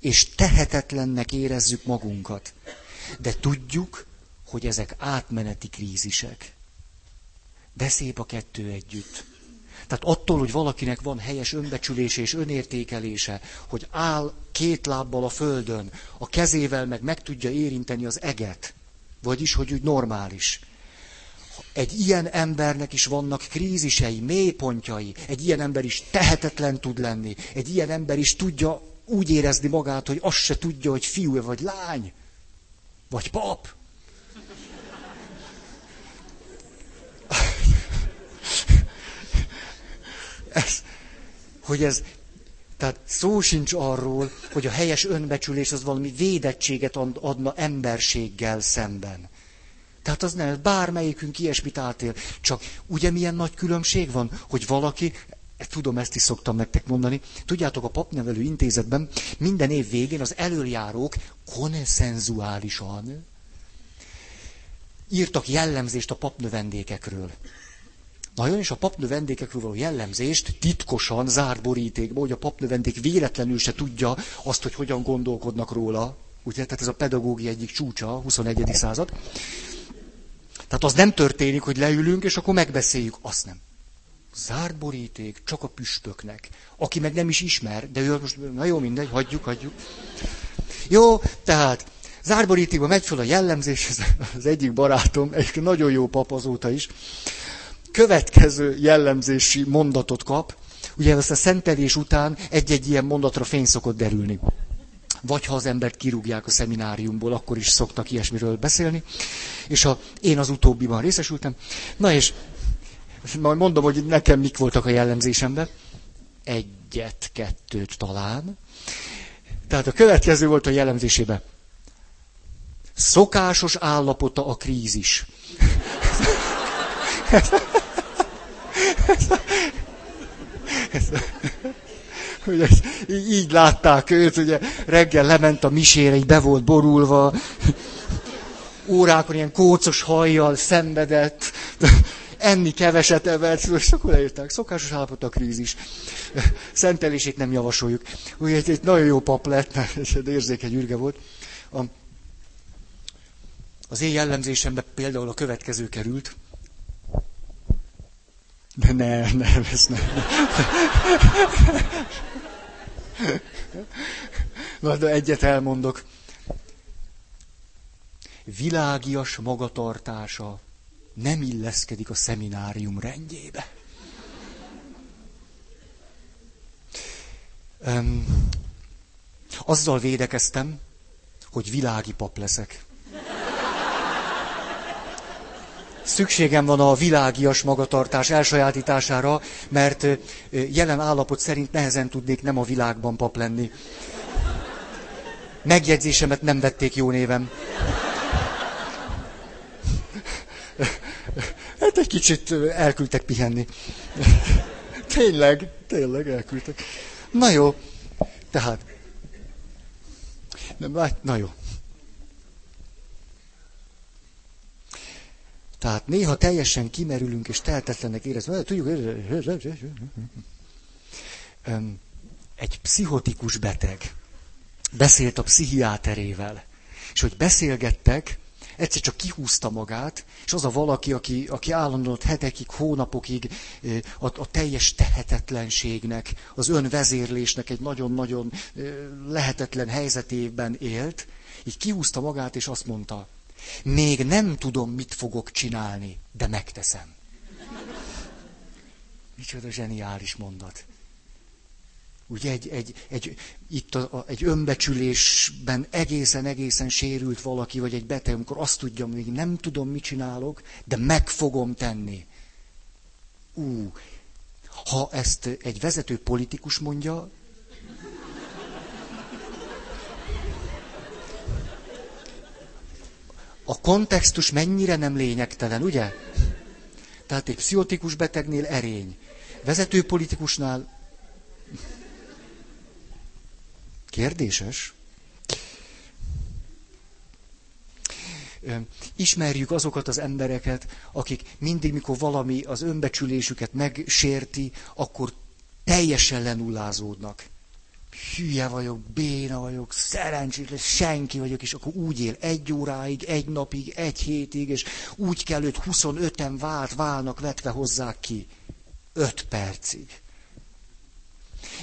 Speaker 1: és tehetetlennek érezzük magunkat. De tudjuk, hogy ezek átmeneti krízisek. De szép a kettő együtt. Tehát attól, hogy valakinek van helyes önbecsülése és önértékelése, hogy áll két lábbal a földön, a kezével meg meg tudja érinteni az eget, vagyis, hogy úgy normális. Egy ilyen embernek is vannak krízisei, mélypontjai, egy ilyen ember is tehetetlen tud lenni, egy ilyen ember is tudja úgy érezni magát, hogy azt se tudja, hogy fiú vagy lány, vagy pap. Ez, hogy ez, tehát szó sincs arról, hogy a helyes önbecsülés az valami védettséget adna emberséggel szemben. Tehát az nem, bármelyikünk ilyesmit átél. Csak ugye milyen nagy különbség van, hogy valaki, tudom, ezt is szoktam nektek mondani, tudjátok, a papnevelő intézetben minden év végén az előjárók konszenzuálisan írtak jellemzést a papnövendékekről. Nagyon is a papnövendékekről való jellemzést titkosan, zárt borítékba, hogy a papnövendék véletlenül se tudja azt, hogy hogyan gondolkodnak róla. Ugye, tehát ez a pedagógia egyik csúcsa, a 21. század. Tehát az nem történik, hogy leülünk, és akkor megbeszéljük. Azt nem. Zárt boríték csak a püspöknek. Aki meg nem is ismer, de ő most, na jó, mindegy, hagyjuk, hagyjuk. Jó, tehát zárt borítékban megy fel a jellemzés, az egyik barátom, egy nagyon jó pap azóta is következő jellemzési mondatot kap. Ugye ezt a szentelés után egy-egy ilyen mondatra fény szokott derülni. vagy ha az embert kirúgják a szemináriumból, akkor is szoktak ilyesmiről beszélni. És a, én az utóbbiban részesültem. Na és majd mondom, hogy nekem mik voltak a jellemzésemben. Egyet, kettőt talán. Tehát a következő volt a jellemzésében. Szokásos állapota a krízis. Ugye, így látták őt, ugye reggel lement a misére, így be volt borulva, órákon ilyen kócos hajjal szenvedett, enni keveset evett, és akkor leírták. Szokásos állapot a krízis. Szentelését nem javasoljuk. Ugye egy, egy nagyon jó pap lett, mert egy érzékeny ürge volt. A, az én jellemzésembe például a következő került. De ne, nem, ez nem. Na, de egyet elmondok. Világias magatartása nem illeszkedik a szeminárium rendjébe. Um, azzal védekeztem, hogy világi pap leszek. Szükségem van a világias magatartás elsajátítására, mert jelen állapot szerint nehezen tudnék nem a világban pap lenni. Megjegyzésemet nem vették jó névem. Hát egy kicsit elküldtek pihenni. Tényleg, tényleg elküldtek. Na jó, tehát. Nem, na jó. Tehát néha teljesen kimerülünk és teltetlenek érezni. Tudjuk, egy pszichotikus beteg beszélt a pszichiáterével, és hogy beszélgettek, egyszer csak kihúzta magát, és az a valaki, aki, aki állandóan hetekig, hónapokig a, a teljes tehetetlenségnek, az önvezérlésnek egy nagyon-nagyon lehetetlen helyzetében élt, így kihúzta magát, és azt mondta, még nem tudom, mit fogok csinálni, de megteszem. Micsoda zseniális mondat. Ugye egy, egy, egy, itt a, a, egy önbecsülésben egészen-egészen sérült valaki, vagy egy beteg, amikor azt tudja, hogy nem tudom, mit csinálok, de meg fogom tenni. Ú, ha ezt egy vezető politikus mondja, a kontextus mennyire nem lényegtelen, ugye? Tehát egy pszichotikus betegnél erény. Vezető politikusnál kérdéses. Ismerjük azokat az embereket, akik mindig, mikor valami az önbecsülésüket megsérti, akkor teljesen lenullázódnak hülye vagyok, béna vagyok, szerencsétlen, senki vagyok, és akkor úgy él egy óráig, egy napig, egy hétig, és úgy kell őt 25-en vált, válnak vetve hozzá ki. Öt percig.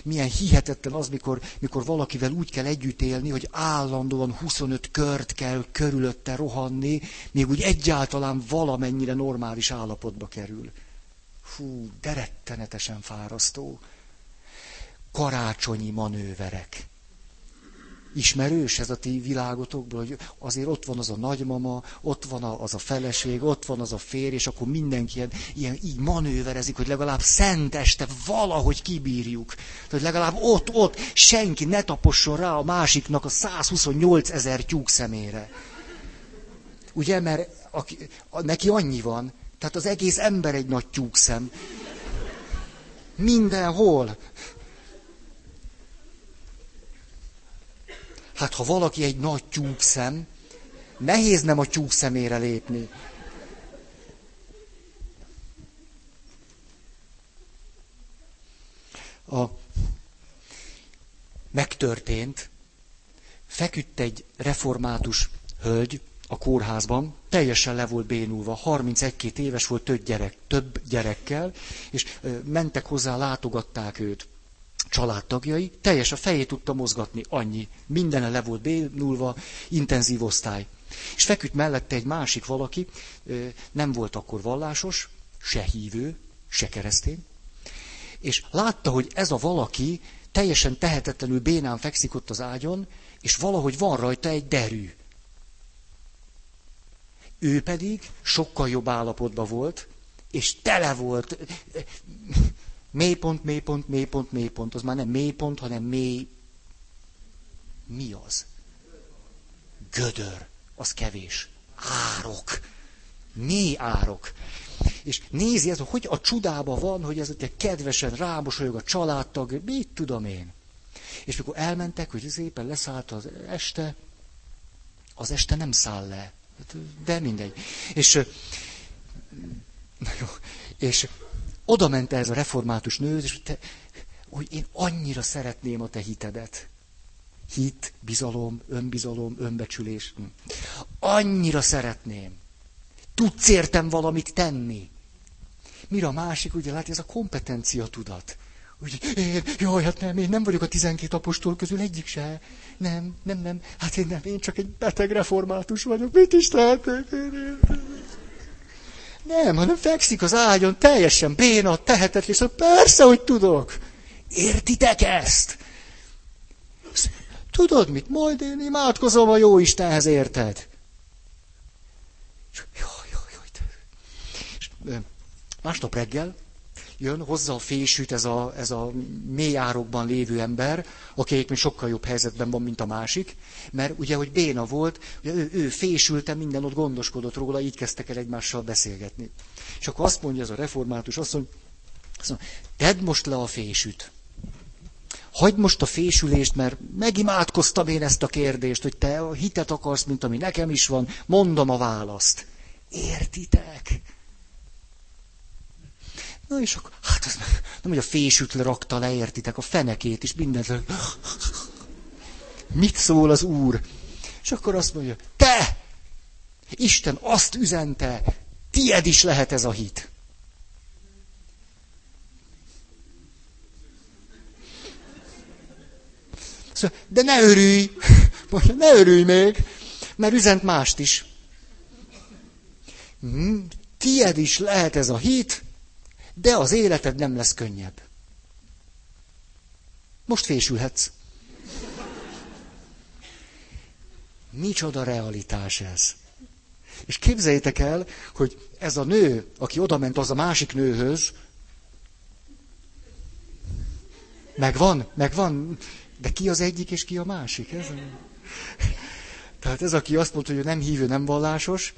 Speaker 1: Milyen hihetetlen az, mikor, mikor valakivel úgy kell együtt élni, hogy állandóan 25 kört kell körülötte rohanni, még úgy egyáltalán valamennyire normális állapotba kerül. Fú, de rettenetesen fárasztó karácsonyi manőverek. Ismerős ez a ti világotokból, hogy azért ott van az a nagymama, ott van az a feleség, ott van az a férj, és akkor mindenki ilyen, ilyen így manőverezik, hogy legalább szent este valahogy kibírjuk. Hogy legalább ott, ott senki ne taposson rá a másiknak a 128 ezer tyúk szemére. Ugye, mert aki, neki annyi van, tehát az egész ember egy nagy tyúkszem. Mindenhol. Hát ha valaki egy nagy tyúkszem, nehéz nem a tyúk szemére lépni. A megtörtént, feküdt egy református hölgy a kórházban, teljesen le volt bénulva, 31 éves volt, több gyerek, több gyerekkel, és mentek hozzá, látogatták őt családtagjai, teljes a fejét tudta mozgatni, annyi. Mindene le volt bénulva, intenzív osztály. És feküdt mellette egy másik valaki, nem volt akkor vallásos, se hívő, se keresztény, és látta, hogy ez a valaki teljesen tehetetlenül bénán fekszik ott az ágyon, és valahogy van rajta egy derű. Ő pedig sokkal jobb állapotban volt, és tele volt. Mélypont, mélypont, mélypont, mélypont. Az már nem mélypont, hanem mély... Mi az? Gödör. Az kevés. Árok. Mély árok. És nézi ez, hogy a csudába van, hogy ez egy kedvesen rámosolyog a családtag, mit tudom én. És mikor elmentek, hogy szépen leszállt az este, az este nem száll le. Hát, de mindegy. És, és oda ment ez a református nő, és te, hogy én annyira szeretném a te hitedet. Hit, bizalom, önbizalom, önbecsülés. Hm. Annyira szeretném. Tudsz értem valamit tenni. Mire a másik, ugye látja, ez a kompetencia tudat. Úgy, én, jaj, hát nem, én nem vagyok a tizenkét apostol közül egyik se. Nem, nem, nem. Hát én nem, én csak egy beteg református vagyok. Mit is tehetek? Nem, hanem fekszik az ágyon, teljesen béna, tehetetlen, és persze, hogy tudok. Értitek ezt? Tudod mit? Majd én imádkozom a jó Istenhez, érted? Jaj, jaj, jaj. Másnap reggel jön hozzá a fésűt ez a, ez a mély árokban lévő ember, aki még sokkal jobb helyzetben van, mint a másik, mert ugye, hogy béna volt, ugye ő, ő fésülte, minden ott gondoskodott róla, így kezdtek el egymással beszélgetni. És akkor azt mondja ez a református, azt mondja, azt mondja tedd most le a fésűt. Hagyd most a fésülést, mert megimádkoztam én ezt a kérdést, hogy te a hitet akarsz, mint ami nekem is van, mondom a választ. Értitek? Na és akkor, hát az, nem, hogy a fésüt rakta le, értitek, a fenekét is, mindent. Mit szól az Úr? És akkor azt mondja, te! Isten azt üzente, tied is lehet ez a hit. Szóval, de ne örülj, mondja, ne örülj még, mert üzent mást is. Hmm, tied is lehet ez a hit, de az életed nem lesz könnyebb. Most fésülhetsz. Micsoda realitás ez. És képzeljétek el, hogy ez a nő, aki odament az a másik nőhöz, megvan, megvan, de ki az egyik és ki a másik? Ez a... Tehát ez, aki azt mondta, hogy ő nem hívő, nem vallásos,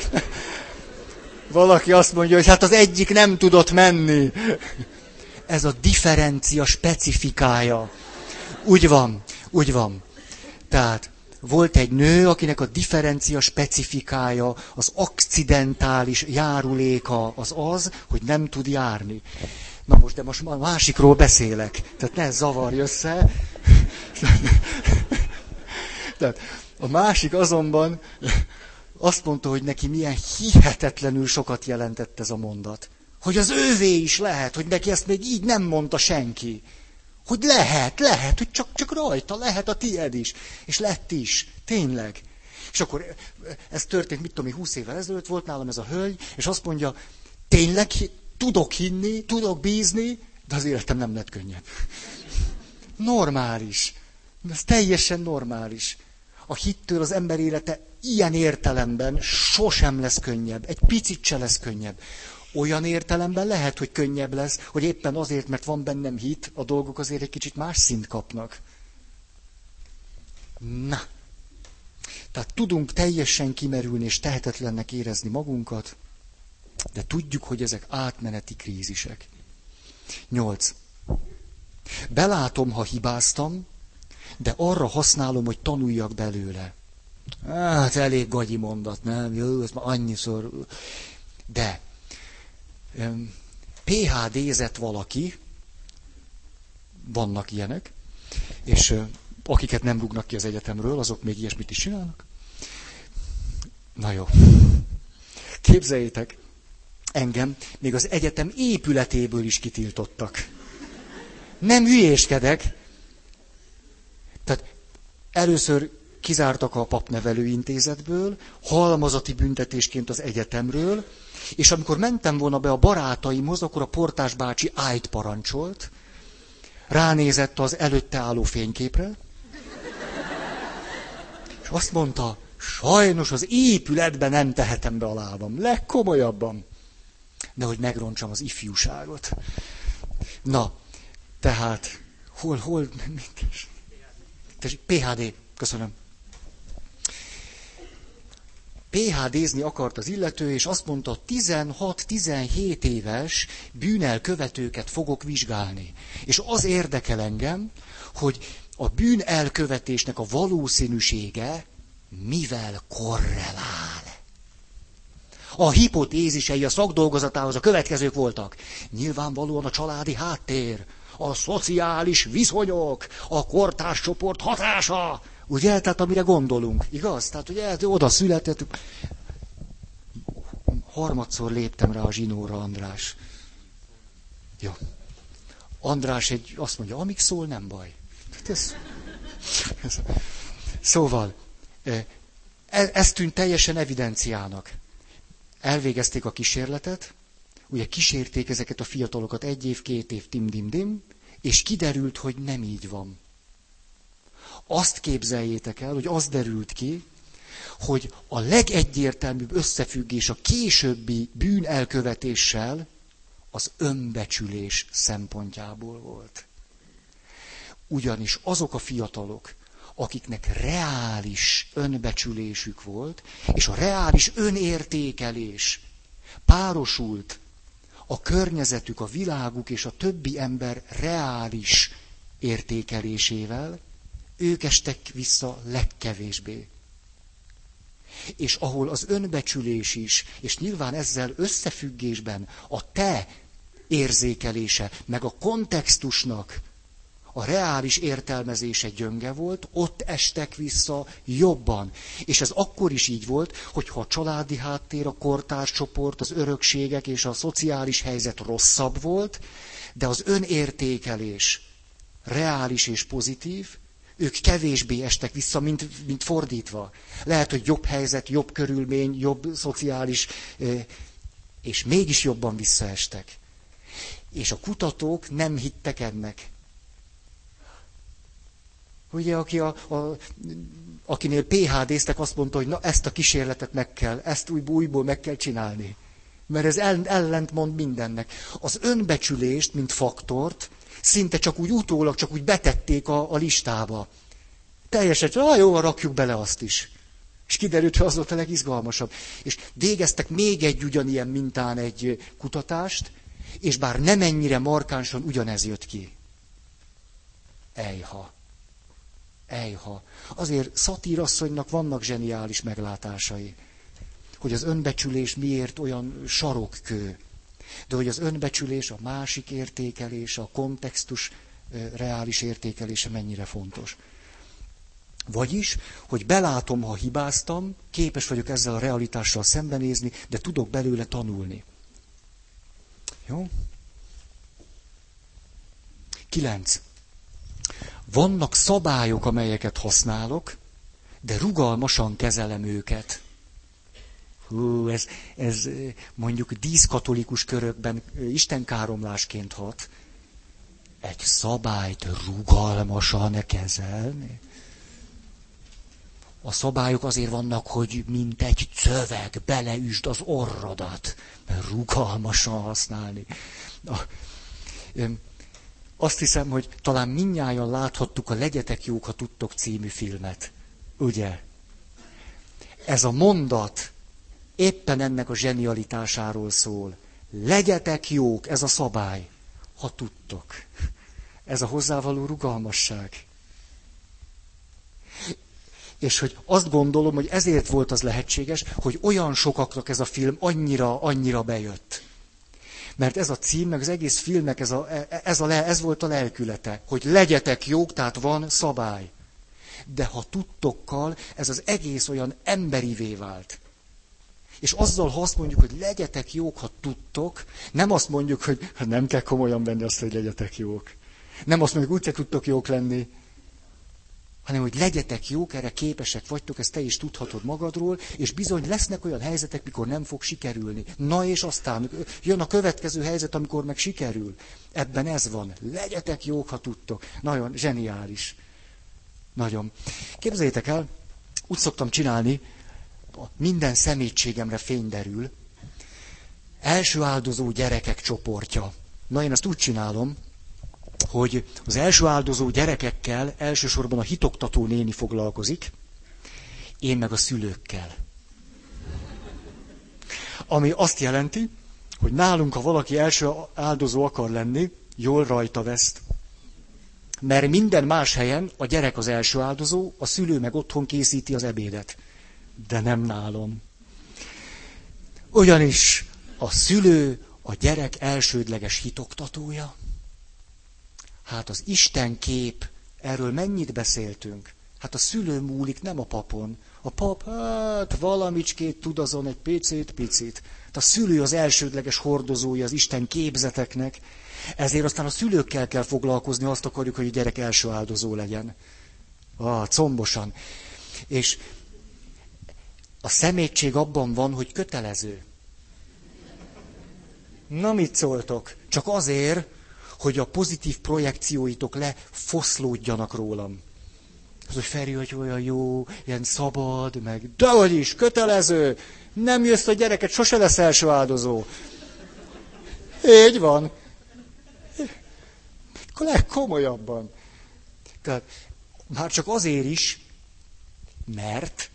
Speaker 1: Valaki azt mondja, hogy hát az egyik nem tudott menni. Ez a differencia specifikája. Úgy van, úgy van. Tehát volt egy nő, akinek a differencia specifikája, az akcidentális járuléka az az, hogy nem tud járni. Na most, de most másikról beszélek. Tehát ne zavarj össze. Tehát a másik azonban azt mondta, hogy neki milyen hihetetlenül sokat jelentett ez a mondat. Hogy az ővé is lehet, hogy neki ezt még így nem mondta senki. Hogy lehet, lehet, hogy csak, csak rajta lehet a tied is. És lett is, tényleg. És akkor ez történt, mit tudom én, húsz évvel ezelőtt volt nálam ez a hölgy, és azt mondja, tényleg tudok hinni, tudok bízni, de az életem nem lett könnyebb. Normális. Ez teljesen normális. A hittől az ember élete ilyen értelemben sosem lesz könnyebb, egy picit se lesz könnyebb. Olyan értelemben lehet, hogy könnyebb lesz, hogy éppen azért, mert van bennem hit, a dolgok azért egy kicsit más szint kapnak. Na. Tehát tudunk teljesen kimerülni és tehetetlennek érezni magunkat, de tudjuk, hogy ezek átmeneti krízisek. Nyolc. Belátom, ha hibáztam, de arra használom, hogy tanuljak belőle. Hát elég gagyi mondat, nem? Jó, ezt már annyiszor. De PHD-zett valaki, vannak ilyenek, és akiket nem rúgnak ki az egyetemről, azok még ilyesmit is csinálnak. Na jó. Képzeljétek, engem még az egyetem épületéből is kitiltottak. Nem hülyéskedek. Tehát először kizártak a papnevelő intézetből, halmazati büntetésként az egyetemről, és amikor mentem volna be a barátaimhoz, akkor a portás bácsi ájt parancsolt, ránézett az előtte álló fényképre, és azt mondta, sajnos az épületben nem tehetem be a lábam, legkomolyabban. De hogy megroncsam az ifjúságot. Na, tehát, hol, hol, PHD, köszönöm. PHD-zni akart az illető, és azt mondta, 16-17 éves bűnelkövetőket fogok vizsgálni. És az érdekel engem, hogy a bűn elkövetésnek a valószínűsége mivel korrelál. A hipotézisei a szakdolgozatához a következők voltak. Nyilvánvalóan a családi háttér, a szociális viszonyok, a kortárscsoport hatása, Ugye? Tehát amire gondolunk. Igaz? Tehát ugye oda született. Harmadszor léptem rá a zsinóra, András. Jó. András egy, azt mondja, amíg szól, nem baj. Hát ez, ez, szóval, e, ez tűnt teljesen evidenciának. Elvégezték a kísérletet, ugye kísérték ezeket a fiatalokat egy év, két év, tim-dim-dim, és kiderült, hogy nem így van. Azt képzeljétek el, hogy az derült ki, hogy a legegyértelműbb összefüggés a későbbi bűn elkövetéssel az önbecsülés szempontjából volt. Ugyanis azok a fiatalok, akiknek reális önbecsülésük volt, és a reális önértékelés párosult a környezetük, a világuk és a többi ember reális értékelésével, ők estek vissza legkevésbé. És ahol az önbecsülés is, és nyilván ezzel összefüggésben a te érzékelése, meg a kontextusnak a reális értelmezése gyönge volt, ott estek vissza jobban. És ez akkor is így volt, hogyha a családi háttér, a kortárscsoport, az örökségek és a szociális helyzet rosszabb volt, de az önértékelés reális és pozitív, ők kevésbé estek vissza, mint, mint fordítva. Lehet, hogy jobb helyzet, jobb körülmény, jobb szociális, és mégis jobban visszaestek. És a kutatók nem hittek ennek. Ugye, aki a, a, akinél PHD-ztek, azt mondta, hogy na ezt a kísérletet meg kell, ezt újból, újból meg kell csinálni. Mert ez ellent mond mindennek. Az önbecsülést, mint faktort, szinte csak úgy utólag, csak úgy betették a, a listába. Teljesen, ah, jó, rakjuk bele azt is. És kiderült, hogy az volt a legizgalmasabb. És végeztek még egy ugyanilyen mintán egy kutatást, és bár nem ennyire markánsan ugyanez jött ki. Ejha. Ejha. Azért szatírasszonynak vannak zseniális meglátásai. Hogy az önbecsülés miért olyan sarokkő. De hogy az önbecsülés, a másik értékelése, a kontextus reális értékelése mennyire fontos. Vagyis, hogy belátom, ha hibáztam, képes vagyok ezzel a realitással szembenézni, de tudok belőle tanulni. Jó? Kilenc. Vannak szabályok, amelyeket használok, de rugalmasan kezelem őket. Hú, ez, ez mondjuk díszkatolikus körökben istenkáromlásként hat. Egy szabályt rugalmasan kezelni. A szabályok azért vannak, hogy mint egy cöveg, beleüsd az orrodat, mert rugalmasan használni. Azt hiszem, hogy talán minnyáján láthattuk a Legyetek jók, ha tudtok című filmet. Ugye? Ez a mondat, éppen ennek a zsenialitásáról szól. Legyetek jók, ez a szabály, ha tudtok. Ez a hozzávaló rugalmasság. És hogy azt gondolom, hogy ezért volt az lehetséges, hogy olyan sokaknak ez a film annyira, annyira bejött. Mert ez a cím, meg az egész filmnek ez, a, ez, a, ez volt a lelkülete, hogy legyetek jók, tehát van szabály. De ha tudtokkal, ez az egész olyan emberivé vált. És azzal, ha azt mondjuk, hogy legyetek jók, ha tudtok, nem azt mondjuk, hogy hát nem kell komolyan venni azt, hogy legyetek jók. Nem azt mondjuk, úgyse tudtok jók lenni. hanem hogy legyetek jók, erre képesek vagytok, ezt te is tudhatod magadról, és bizony lesznek olyan helyzetek, mikor nem fog sikerülni. Na és aztán jön a következő helyzet, amikor meg sikerül. Ebben ez van. Legyetek jók, ha tudtok. Nagyon zseniális. Nagyon. Képzeljétek el, úgy szoktam csinálni, minden szemétségemre fény derül. Első áldozó gyerekek csoportja. Na én azt úgy csinálom, hogy az első áldozó gyerekekkel elsősorban a hitoktató néni foglalkozik, én meg a szülőkkel. Ami azt jelenti, hogy nálunk, ha valaki első áldozó akar lenni, jól rajta veszt. Mert minden más helyen a gyerek az első áldozó, a szülő meg otthon készíti az ebédet. De nem nálom. Ugyanis a szülő a gyerek elsődleges hitoktatója. Hát az Isten kép, erről mennyit beszéltünk? Hát a szülő múlik, nem a papon. A pap, hát valamicskét tud azon egy picit, picit. Hát a szülő az elsődleges hordozója az Isten képzeteknek, ezért aztán a szülőkkel kell foglalkozni, azt akarjuk, hogy a gyerek első áldozó legyen. Ah, combosan. És a szemétség abban van, hogy kötelező. Na mit szóltok? Csak azért, hogy a pozitív projekcióitok lefoszlódjanak rólam. Az, hogy Feri, hogy olyan jó, ilyen szabad, meg de hogy is, kötelező, nem jössz a gyereket, sose lesz első áldozó. Így van. Legkomolyabban. Tehát már csak azért is, mert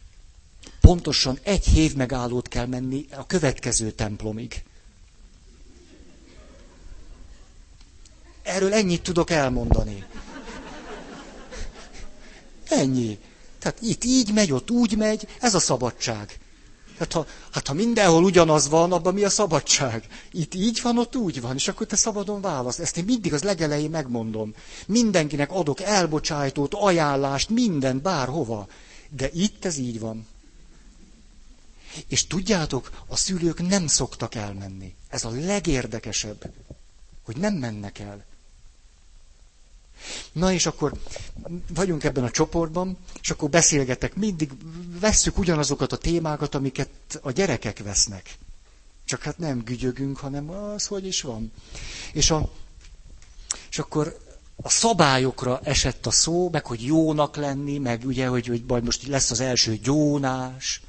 Speaker 1: pontosan egy hév megállót kell menni a következő templomig. Erről ennyit tudok elmondani. Ennyi. Tehát itt így megy, ott úgy megy, ez a szabadság. Hát ha, hát ha mindenhol ugyanaz van, abban mi a szabadság? Itt így van, ott úgy van, és akkor te szabadon válasz. Ezt én mindig az legelején megmondom. Mindenkinek adok elbocsájtót, ajánlást, minden, bárhova. De itt ez így van. És tudjátok, a szülők nem szoktak elmenni. Ez a legérdekesebb, hogy nem mennek el. Na és akkor vagyunk ebben a csoportban, és akkor beszélgetek, mindig vesszük ugyanazokat a témákat, amiket a gyerekek vesznek. Csak hát nem gügyögünk, hanem az, hogy is van. És, a, és akkor a szabályokra esett a szó, meg hogy jónak lenni, meg ugye, hogy, hogy majd most lesz az első gyónás,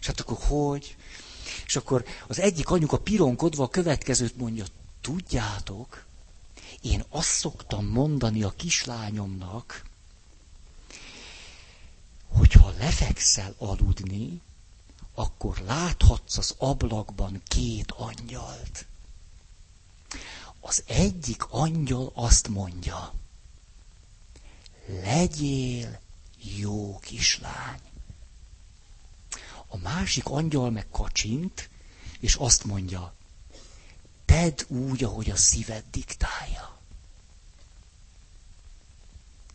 Speaker 1: és hát akkor hogy? És akkor az egyik anyuka pironkodva a következőt mondja, tudjátok, én azt szoktam mondani a kislányomnak, hogyha lefekszel aludni, akkor láthatsz az ablakban két angyalt. Az egyik angyal azt mondja, legyél jó kislány. A másik angyal meg kacsint, és azt mondja, tedd úgy, ahogy a szíved diktálja.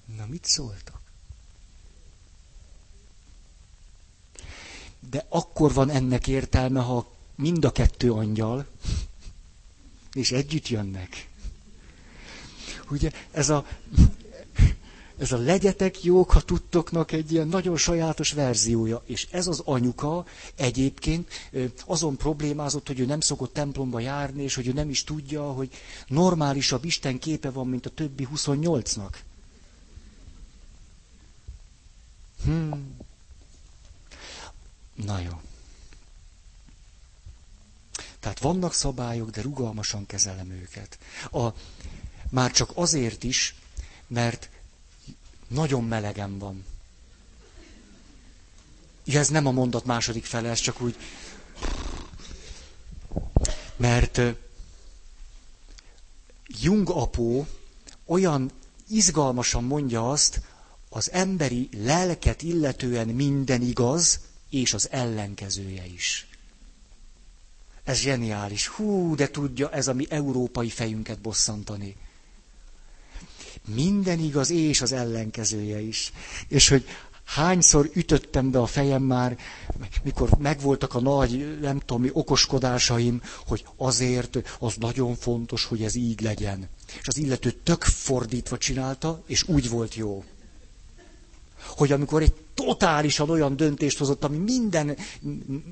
Speaker 1: Na, mit szóltak? De akkor van ennek értelme, ha mind a kettő angyal, és együtt jönnek. Ugye ez a ez a legyetek jók, ha tudtoknak egy ilyen nagyon sajátos verziója. És ez az anyuka egyébként azon problémázott, hogy ő nem szokott templomba járni, és hogy ő nem is tudja, hogy normálisabb Isten képe van, mint a többi 28-nak. Hmm. Na jó. Tehát vannak szabályok, de rugalmasan kezelem őket. A, már csak azért is, mert nagyon melegem van. Ja, ez nem a mondat második fele, ez csak úgy... Mert Jung apó olyan izgalmasan mondja azt, az emberi lelket illetően minden igaz, és az ellenkezője is. Ez zseniális. Hú, de tudja ez a mi európai fejünket bosszantani. Minden igaz, és az ellenkezője is. És hogy hányszor ütöttem be a fejem már, mikor megvoltak a nagy, nem tudom mi, okoskodásaim, hogy azért az nagyon fontos, hogy ez így legyen. És az illető tök fordítva csinálta, és úgy volt jó. hogy amikor egy totálisan olyan döntést hozott, ami minden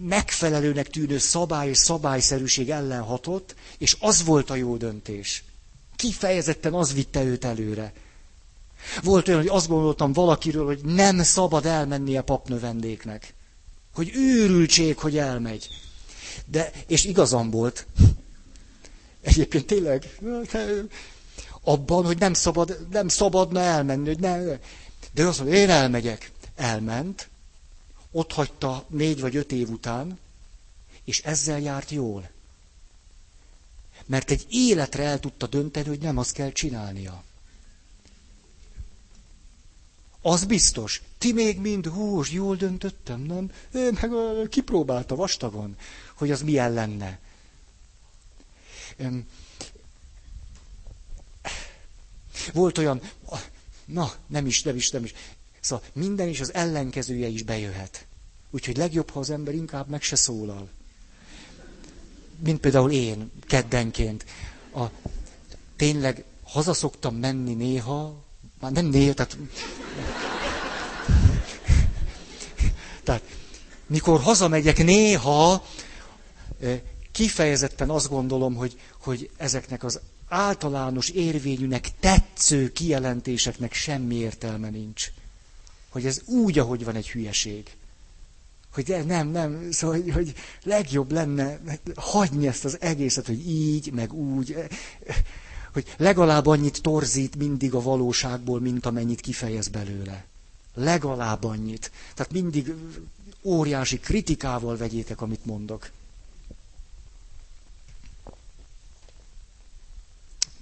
Speaker 1: megfelelőnek tűnő szabály és szabályszerűség ellen hatott, és az volt a jó döntés. Kifejezetten az vitte őt előre. Volt olyan, hogy azt gondoltam valakiről, hogy nem szabad elmennie papnövendéknek. Hogy őrültség, hogy elmegy. De, és igazam volt. Egyébként tényleg, abban, hogy nem, szabad, nem szabadna elmenni, hogy nem. De azt mondja, én elmegyek. Elment, ott hagyta négy vagy öt év után, és ezzel járt jól. Mert egy életre el tudta dönteni, hogy nem azt kell csinálnia. Az biztos. Ti még mind, hús, jól döntöttem, nem? Ő meg kipróbálta vastagon, hogy az milyen lenne. Volt olyan, na, nem is, nem is, nem is. Szóval minden is az ellenkezője is bejöhet. Úgyhogy legjobb, ha az ember inkább meg se szólal. Mint például én, keddenként. A, tényleg hazaszoktam menni néha, már nem néha, tehát... Tehát, mikor hazamegyek néha, kifejezetten azt gondolom, hogy, hogy ezeknek az általános érvényűnek tetsző kijelentéseknek semmi értelme nincs. Hogy ez úgy, ahogy van egy hülyeség. Hogy de nem, nem, szóval, hogy, hogy legjobb lenne hagyni ezt az egészet, hogy így, meg úgy, hogy legalább annyit torzít mindig a valóságból, mint amennyit kifejez belőle. Legalább annyit. Tehát mindig óriási kritikával vegyétek, amit mondok.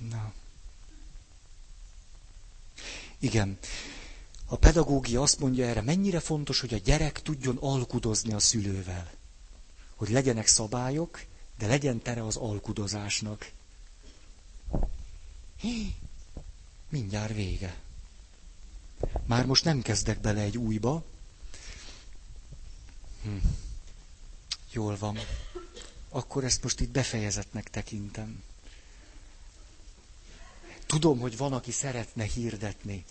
Speaker 1: Na. Igen. A pedagógia azt mondja erre, mennyire fontos, hogy a gyerek tudjon alkudozni a szülővel. Hogy legyenek szabályok, de legyen tere az alkudozásnak. Hí, mindjárt vége. Már most nem kezdek bele egy újba. Hm. Jól van. Akkor ezt most itt befejezetnek tekintem. Tudom, hogy van, aki szeretne hirdetni.